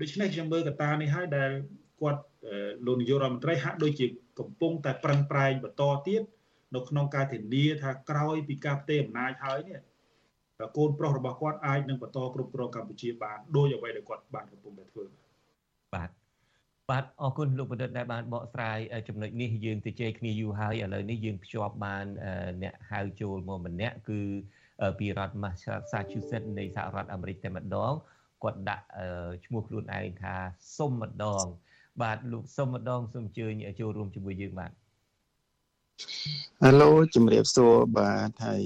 ដូច្នេះខ្ញុំមើលកត្តានេះហើយដែលគាត់លោកនាយករដ្ឋមន្ត្រីហាក់ដូចជាកំពុងតែប្រឹងប្រែងបន្តទៀតនៅក្នុងការធានាថាក្រោយពីការផ្ទេរអំណាចហើយនេះកូនប្រុសរបស់គាត់អាចនឹងបន្តគ្រប់គ្រងកម្ពុជាបានដោយអ្វីដែលគាត់បានកំពុងតែធ្វើបាទបាទអរគុណលោកបណ្ឌិតដែលបានបកស្រាយចំណុចនេះយើងទៅជែកគ្នាយូរហើយឥឡូវនេះយើងភ្ជាប់បានអ្នកហៅចូលមកម្នាក់គឺពីរដ្ឋ Massachusetts នៃសហរដ្ឋអាមេរិកតែម្ដង គាត់ដាក់ឈ្មោះខ្លួនឯងថាសុំម្ដង បាទលោកសុំម្ដងសូមអញ្ជើញចូលរួមជាមួយយើងបាទហៅឡូជំរាបសួរបាទហើយ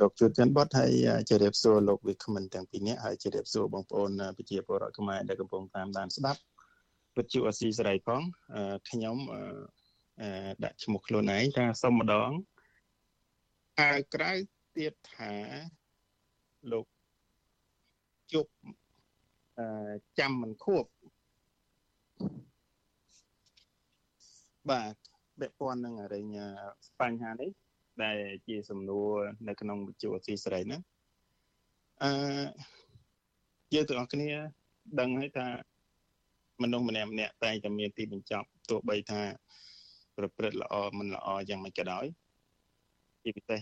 លោកជួនច័ន្ទបុតហើយជម្រាបសួរលោកវិក្កាមិនទាំងពីរនាក់ហើយជម្រាបសួរបងប្អូនប្រជាពលរដ្ឋខ្មែរដែលកំពុងតាមដានស្ដាប់វិទ្យុអស៊ីសេរីផងខ្ញុំដាក់ឈ្មោះខ្លួនឯងថាសុំម្ដងហើយក្រៅទៀតថាលោក ជប់ចាំមិនខួបបាទពាក់ព័ន្ធនឹងរែងបញ្ហានេះដែលជាសំណួរនៅក្នុងវិទ្យុអសីសេរីហ្នឹងអឺយើងទាំងអស់គ្នា ដឹងហើយថាមនុស្សម្នាក់ម្នាក់តែងតែមានទីបញ្ចប់ទោះបីថា ប្រព្រឹត្តល្អមិនល្អយ៉ាងម៉េចក៏ដោយជាពិសេស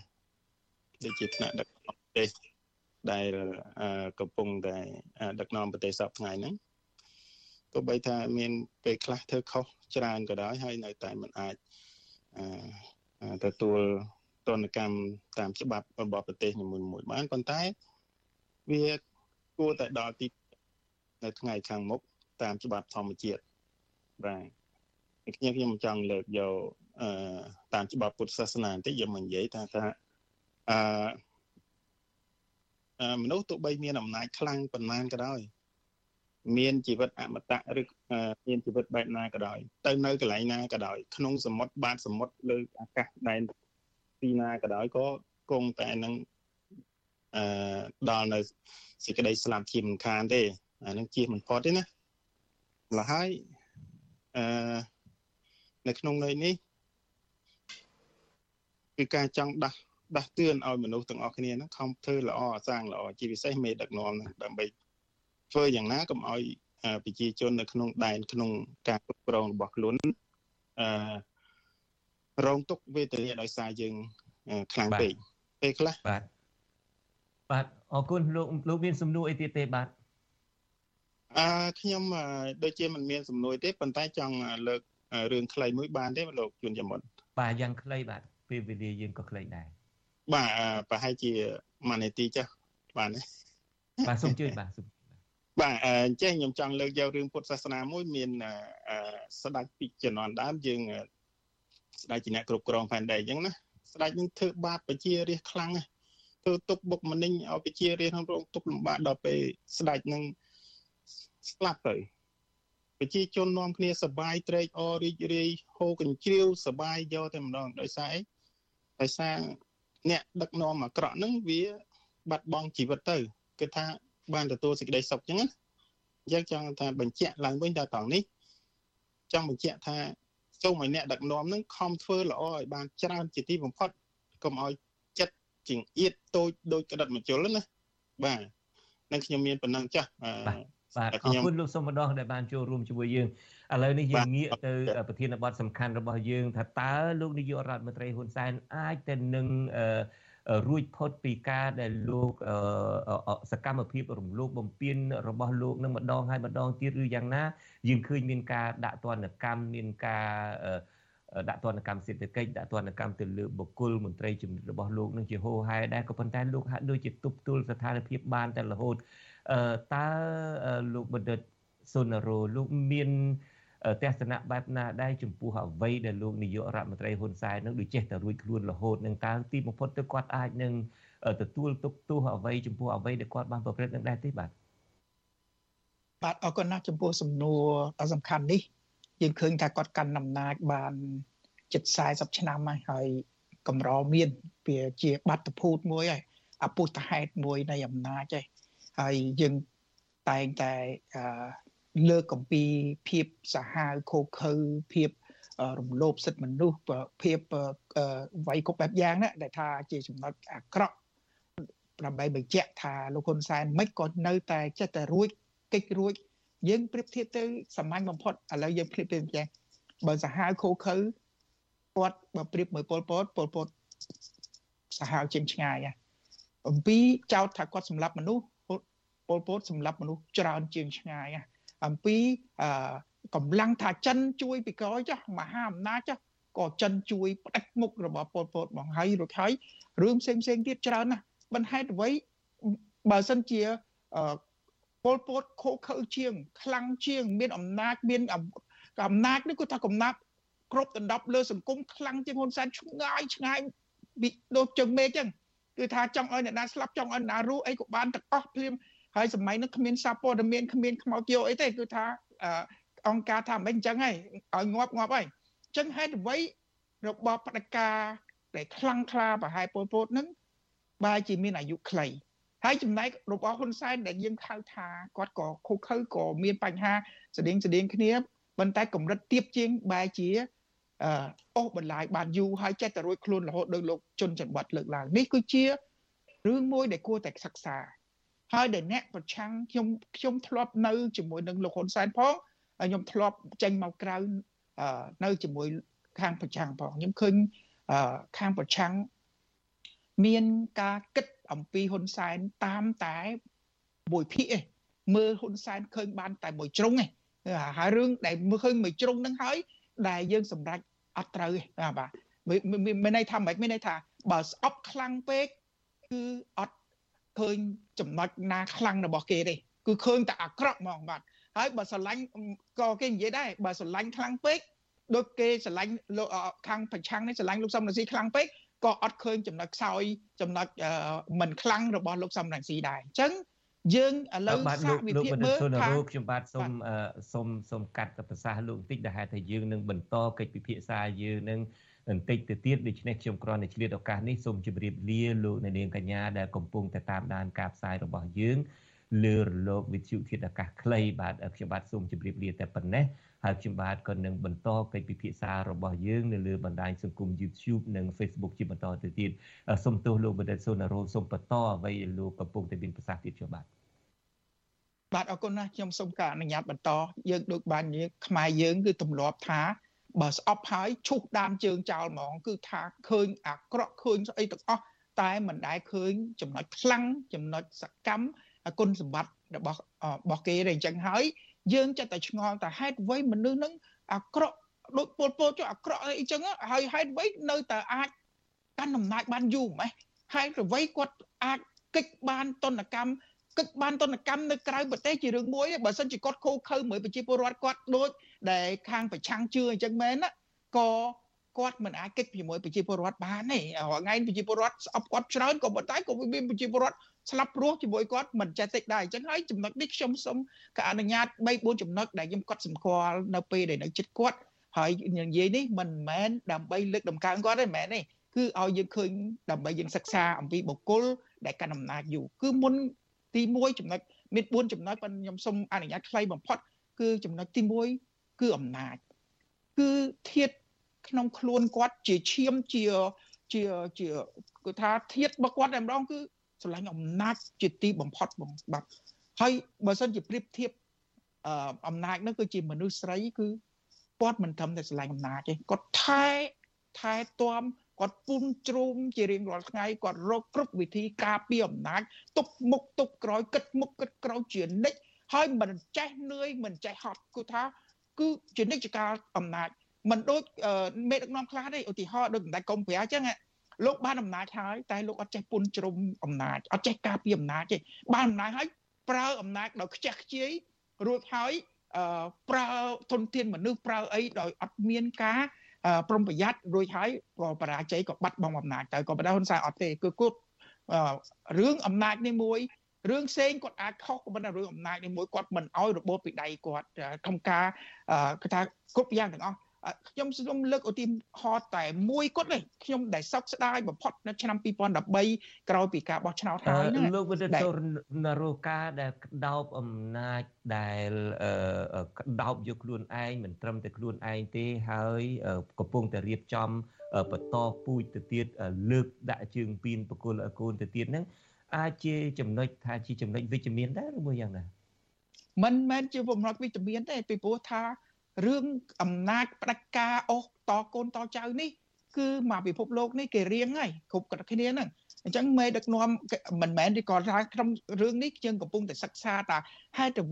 ដូចជាថ្នាក់ដឹកនាំប្រទេស ដែលកំពុងតែដឹកនាំប្រទេសសពថ្ងៃហ្នឹងទោះបីថាមានពេលខ្លះធ្វើខុសច្រើនក៏ដោយហើយនៅតែមិនអាចទទួលទនកម្មតាមច្បាប់របស់ប្រទេសនីមួយៗបានប៉ុន្តែវាគួរតែដល់ទីនៅថ្ងៃខាងមុខតាមច្បាប់ធម្មជាតិបាទខ្ញុំខ្ញុំចង់លើកយកអឺតាមច្បាប់ពុទ្ធសាសនាបន្តិចយកមកនិយាយថាថាអឺ មនុស្សទោះបីមានអំណាចខ្លាំងប៉ុន្មានក៏ដោយមានជីវិតអមតៈឬមានជីវិតបែបណាក៏ដោយទៅនៅកន្លែងណាក៏ដោយក្នុងសមុទ្របាតសមុទ្រលើអាកាសដែនទីណាក៏ដោយក៏គង់តែនឹងអឺដល់នៅសេចក្តីស្លាប់ជាមិនខានទេអានឹងជាមិនផុតទេណាម្ល៉េះហើយអឺនៅក្នុងន័យនេះគឺការចង់ដាស់ ដាស់តឿនឲ្យមនុស្សទាំងអស់គ្នាហ្នឹងខំធ្វើល្អសាងល្អជាពិសេសមេដឹកនាំដើម្បីធ្វើយ៉ាងណាកុំឲ្យប្រជាជននៅក្នុងដែនក្នុងការគ្រប់គ្រងរបស់ខ្លួនអឺរងទុកវេទនាដោយសារយើងខ្លាំងពេកពេលខ្លះបាទបាទអរគុណលោកលោកមានសំណួរអីទៀតទេបាទអឺខ្ញុំដូចជាមិនមានសំណួរទេប៉ុន្តែចង់លើករឿងខ្លីមួយបានទេលោកជួនចំមុនបាទយ៉ាងខ្លីបាទពេលវេលាយើងក៏ខ្លីដែរ បាទប្រហែលជាមួយនាទីចាស់បានទេបាទសូមជួយបាទសូមបាទអញ្ចឹងខ្ញុំចង់លើកយករឿងពុទ្ធសាសនាមួយមានស្ដេចពីជំនាន់ដើមយើងស្ដេចជាអ្នកគ្រប់គ្រងផែនដីអញ្ចឹងណាស្ដេចនឹងធ្វើបាបប្រជារាស្ត្រខ្លាំងណាស់ធ្វើទុកបុកម្នេញឲ្យប្រជារាស្ត្រក្នុងរងទុកលំបាកដល់ពេលស្ដេចនឹងស្លាប់ទៅប្រជាជននាំគ្នាសបាយត្រេកអររីករាយហូរកញ្ជ្រៀវសបាយយកតែម្ដងដោយសារអីដោយសារ អ្នកដឹកនាំអាក្រក់ហ្នឹងវាបាត់បង់ជីវិតទៅគឺថាបានទទួលសេចក្តីសុខអញ្ចឹងណាយើងចង់ថាបញ្ជាក់ឡើងវិញថាត្រង់នេះចង់បញ្ជាក់ថាសូមឲ្យអ្នកដឹកនាំនឹងខំធ្វើល្អឲ្យបានច្រើនជាទីបំផុតកុំឲ្យចិត្តជាងអៀតតូចដូចក្តិតមជុលណាបាទនឹងខ្ញុំមានប៉ុណ្ណឹងចាស់បាទ អរគុណលោកសុំម្ដងដែលបានចូលរួមជាមួយយើងឥឡូវនេះយើងងាកទៅប្រធានបទសំខាន់របស់យើងថាតើលោកនាយករដ្ឋមន្ត្រីហ៊ុនសែនអាចទៅនឹងអឺរួចផុតពីការដែលលោកសកម្មភាព រំលោភបំពានរបស់លោកនឹងម្ដងហើយម្ដងទៀតឬយ៉ាងណាយើងឃើញមានការដាក់ទណ្ឌកម្មមានការដាក់ទណ្ឌកម្មសេដ្ឋកិច្ចដាក់ទណ្ឌកម្មទៅលើបុគ្គលមន្ត្រីជំនិតរបស់លោកនឹងជាហោហែដែរក៏ប៉ុន្តែលោកហាក់ដូចជាទប់ទល់ស្ថានភាពបានតែរហូត តើលោកបណ្ឌិតសុនរោលោកមានទស្សនៈបែបណាដែរចំពោះអ្វីដែលលោកនាយករដ្ឋមន្ត្រីហ៊ុនសែននឹងដូចចេះតែរួចខ្លួនរហូតនឹងតើទីបំផុតទៅគាត់អាចនឹងទទួលទុកទោសអ្វីចំពោះអ្វីដែលគាត់បានប្រព្រឹត្តនឹងដែរទេបាទបាទអរគុណណាស់ចំពោះសំណួរដ៏សំខាន់នេះយើងឃើញថាគាត់កាន់អំណាចបានជិត40ឆ្នាំហើយកម្រមានវាជាបាតុភូតមួយហើយអពុទ្ធហេតុមួយនៃអំណាចហើយ ហើយយើងតែងតែលើកកម្ពីភាពសាហាវខូខើភាពរំលោភសិទ្ធិមនុស្សភាពវាយគ្រប់បែបយ៉ាងណាដែលថាជាចំណុចអាក្រក់ដើម្បីបញ្ជាក់ថាលោកហ៊ុនសែនមិនក៏នៅតែចិត្តតែរួចកិច្ចរួចយើងប្រៀបធៀបទៅសាមញ្ញបំផុតឥឡូវយើងប្រៀបទៅយ៉ាងបើសាហាវខូខើគាត់បើប្រៀបមើលពលពតពលពតសាហាវចេញឆ្ងាយអំពីចោទថាគាត់សម្លាប់មនុស្ស ពលពតសម្លាប់មនុស្សច្រើនជាងឆ្ងាយអំពីកម្លាំងថាចិនជួយពីក្រោយចុះមហាអំណាចចុះក៏ចិនជួយផ្ដាច់មុខរបស់ពលពតមកហើយរួចហើយរឿងផ្សេងផ្សេងទៀតច្រើនណាស់មិនហេតុអ្វីបើសិនជាពលពតខូខើជាង ខ្លាំងជាង មានអំណាចមានអំណាចនេះគឺថាកំណាប់គ្រប់ដណ្ដប់លើសង្គមខ្លាំងជាងហ៊ុនសែនឆ្ងាយឆ្ងាយពីដូចជើងមេឃចឹងគឺថាចង់ឲ្យអ្នកណាស្លាប់ចង់ឲ្យអ្នកណារស់អីក៏បានទាំងអស់ភ្លាម ហើយសម័យនោះគ្មានសាព័ត៌មានគ្មានខ្មោចយោអីទេគឺថាអង្គការថាមិនអញ្ចឹងហើយឲ្យងាប់ងាប់ហើយអញ្ចឹងហេតុអ្វីរបបផ្ដាច់ការដែលខ្លាំងក្លាប្រហែលពលពតនឹងបែរជាមានអាយុខ្លីហើយចំណែករបស់ហ៊ុនសែនដែលយើងខៅថាគាត់ក៏ខុសខើក៏មានបញ្ហាស្តៀងស្តៀងគ្នាប៉ុន្តែកម្រិតទៀបជាងបែរជាអឺអូសបន្លាយបានយូរហើយចេះតែរួចខ្លួនរហូតដល់លោកជុនច័ន្ទវត្តលើកឡើងនេះគឺជារឿងមួយដែលគួរតែសិក្សា ហើយដែលអ្នកប្រឆាំងខ្ញុំខ្ញុំធ្លាប់នៅជាមួយនឹងលោកហ៊ុនសែនផងហើយខ្ញុំធ្លាប់ចេញមកក្រៅនៅជាមួយខាងប្រឆាំងផងខ្ញុំឃើញខាងប្រឆាំងមានការគិតអំពីហ៊ុនសែនតាមតែមួយភាគឯងមើលហ៊ុនសែនឃើញបានតែមួយជ្រុងឯងហើយរឿងដែលមើលឃើញមួយជ្រុងហ្នឹងហើយដែលយើងសម្រេចអត់ត្រូវទេបាទមានន័យថាមិនមានន័យថាបើស្អប់ខ្លាំងពេកគឺអត់ ឃើញចំណុចណាខ្លាំងរបស់គេទេគឺឃើញតែអាក្រក់ហ្មងបាទហើយបើស្រឡាញ់ក៏គេនិយាយដែរបើស្រឡាញ់ខ្លាំងពេកដូចគេស្រឡាញ់លោកខាងប្រឆាំងនេះស្រឡាញ់លោកសំរងស៊ីខ្លាំងពេកក៏អត់ឃើញចំណុចខ្សោយចំណុចមិនខ្លាំងរបស់លោកសំរងស៊ីដែរអញ្ចឹងយើងឥឡូវសាកវិភាគមើលថាខ្ញុំបាទសូមសូមសូមកាត់ប្រសាសន៍លោកបន្តិចដែលហេតុថាយើងនឹងបន្តកិច្ចពិភាក្សាយើងនឹង បន្តិចទៅទៀតដូច្នេះខ្ញុំគ្រាន់តែឆ្លៀតឱកាសនេះសូមជម្រាបលាលោកអ្នកនាងកញ្ញាដែលកំពុងតែតាមដានការផ្សាយរបស់យើងលើរលកវិទ្យុធាតុអាកាសខ្លីបាទខ្ញុំបាទសូមជម្រាបលាតែប៉ុណ្ណេះហើយខ្ញុំបាទក៏នឹងបន្តកិច្ចពិភាក្សារបស់យើងនៅលើបណ្ដាញសង្គម YouTube និង Facebook ជាបន្តទៅទៀតសូមទោសលោកបណ្ឌិតសុនរោសូមបន្តអ្វីលោកកំពុងតែមានប្រសាសន៍ទៀតខ្ញុំបាទបាទអរគុណណាស់ខ្ញុំសូមការអនុញ្ញាតបន្តយើងដូចបាននិយាយខ្មែរយើងគឺទម្លាប់ថា បើស្អប់ហើយឈុះដាមជើងចោលហ្មង គឺថាឃើញអាក្រក់ឃើញស្អីទាំងអស់តែមិនដែលឃើញចំណុចខ្លាំងចំណុចសកម្មគុណសម្បត្តិរបស់របស់គេទេអញ្ចឹងហើយយើងចិត្តតែឆ្ងល់តែហេតុអ្វីមនុស្សនឹងអាក្រក់ដូចពលពលចុះអាក្រក់អីចឹងហើយហេតុអ្វីនៅតែអាចកាន់អំណាចបានយូរម៉េះហេតុអ្វីគាត់អាចកិច្ចបានតនកម្មកិច្ចបានតនកម្មនៅក្រៅប្រទេសជារឿងមួយបើសិនជាគាត់ខូខើមើលប្រជាពលរដ្ឋគាត់ដូច ដែលខាងប្រឆាំងជឿអញ្ចឹងមែនណាក៏គាត់មិនអាចកិច្ចជាមួយប្រជាពលរដ្ឋបានទេថ្ងៃប្រជាពលរដ្ឋស្អប់គាត់ច្រើនក៏ប៉ុន្តែក៏មានប្រជាពលរដ្ឋស្លាប់រស់ជាមួយគាត់មិនចេះតិចដែរអញ្ចឹងហើយចំណុចនេះខ្ញុំសូមក៏អនុញ្ញាត3 4ចំណុចដែលខ្ញុំគាត់សម្គាល់នៅពេលដែលនៅចិត្តគាត់ហើយនិយាយនេះមិនមែនដើម្បីលើកដំកើងគាត់ទេមិនមែនទេគឺឲ្យយើងឃើញដើម្បីយើងសិក្សាអំពីបុគ្គលដែលកាន់អំណាចយូរគឺមុនទី1ចំណុចមាន4ចំណុចប៉ុន្តែខ្ញុំសូមអនុញ្ញាតខ្លីបំផុតគឺចំណុចទី1 គឺអំណាច គឺធៀបក្នុងខ្លួនគាត់ជាឈាមជាជាជាគឺថាធៀបរបស់គាត់តែម្ដងគឺស្រឡាញ់អំណាចជាទីបំផុតបងបាទហើយបើសិនជាប្រៀបធៀបអឺអំណាចនោះគឺជាមនុស្សស្រីគឺគាត់មិនត្រឹមតែស្រឡាញ់អំណាចទេគាត់ថែថែទាំគាត់ពុំជ្រុំជារៀងរាល់ថ្ងៃគាត់រកគ្រប់វិធីការពារអំណាចទប់មុខទប់ក្រោយគិតមុខគិតក្រោយជានិច្ចហើយមិនចេះនឿយមិនចេះហត់គឺថា គឺជានិច្ចកាលអំណាចមិនដូចមេដឹកនាំខ្លះទេឧទាហរណ៍ដូចសម្ដេចកុំប្រាអញ្ចឹងលោកបានអំណាចហើយតែលោកអត់ចេះពុនជ្រុំអំណាចអត់ចេះការពារអំណាចទេបានអំណាចហើយប្រើអំណាចដោយខ្ជះខ្ជាយរួចហើយប្រើទុនធានមនុស្សប្រើអីដោយអត់មានការប្រុងប្រយ័ត្នរួចហើយក៏បរាជ័យក៏បាត់បង់អំណាចទៅក៏បដៅហ៊ុនសែនអត់ទេគឺគាត់រឿងអំណាចនេះមួយ រឿងផ្សេងគាត់អាចខុសក៏ប៉ុន្តែរឿងអំណាចនេះមួយគាត់មិនអោយរបបពីដៃគាត់ក្នុងការគឺថាគ្រប់យ៉ាងទាំងអស់ខ្ញុំសូមលើកឧទាហរណ៍តែមួយគត់នេះខ្ញុំដែលសោកស្ដាយបំផុតនៅឆ្នាំ2013ក្រោយពីការបោះឆ្នោតហើយណាលោកវិទ្យានរោការដែលក្តោបអំណាចដែលក្តោបយកខ្លួនឯងមិនត្រឹមតែខ្លួនឯងទេហើយកំពុងតែរៀបចំបន្តពូជទៅទៀតលើកដាក់ជើងពីនបកុលកូនទៅទៀតហ្នឹង អាចជាចំណុចថាជាចំណុចវិជ្ជមានដែរឬមួយយ៉ាងណាមិនមែនជាចំណុចវិជ្ជមានទេពីព្រោះថារឿងអំណាចផ្ដាច់ការអស់តកូនតចៅនេះគឺមកពិភពលោកនេះគេរៀងហើយគ្រប់គ្នាហ្នឹងអញ្ចឹងមេដឹកនាំមិនមែនទេក៏ថាក្នុងរឿងនេះយើងកំពុងតែសិក្សាថាហេតុអ្វី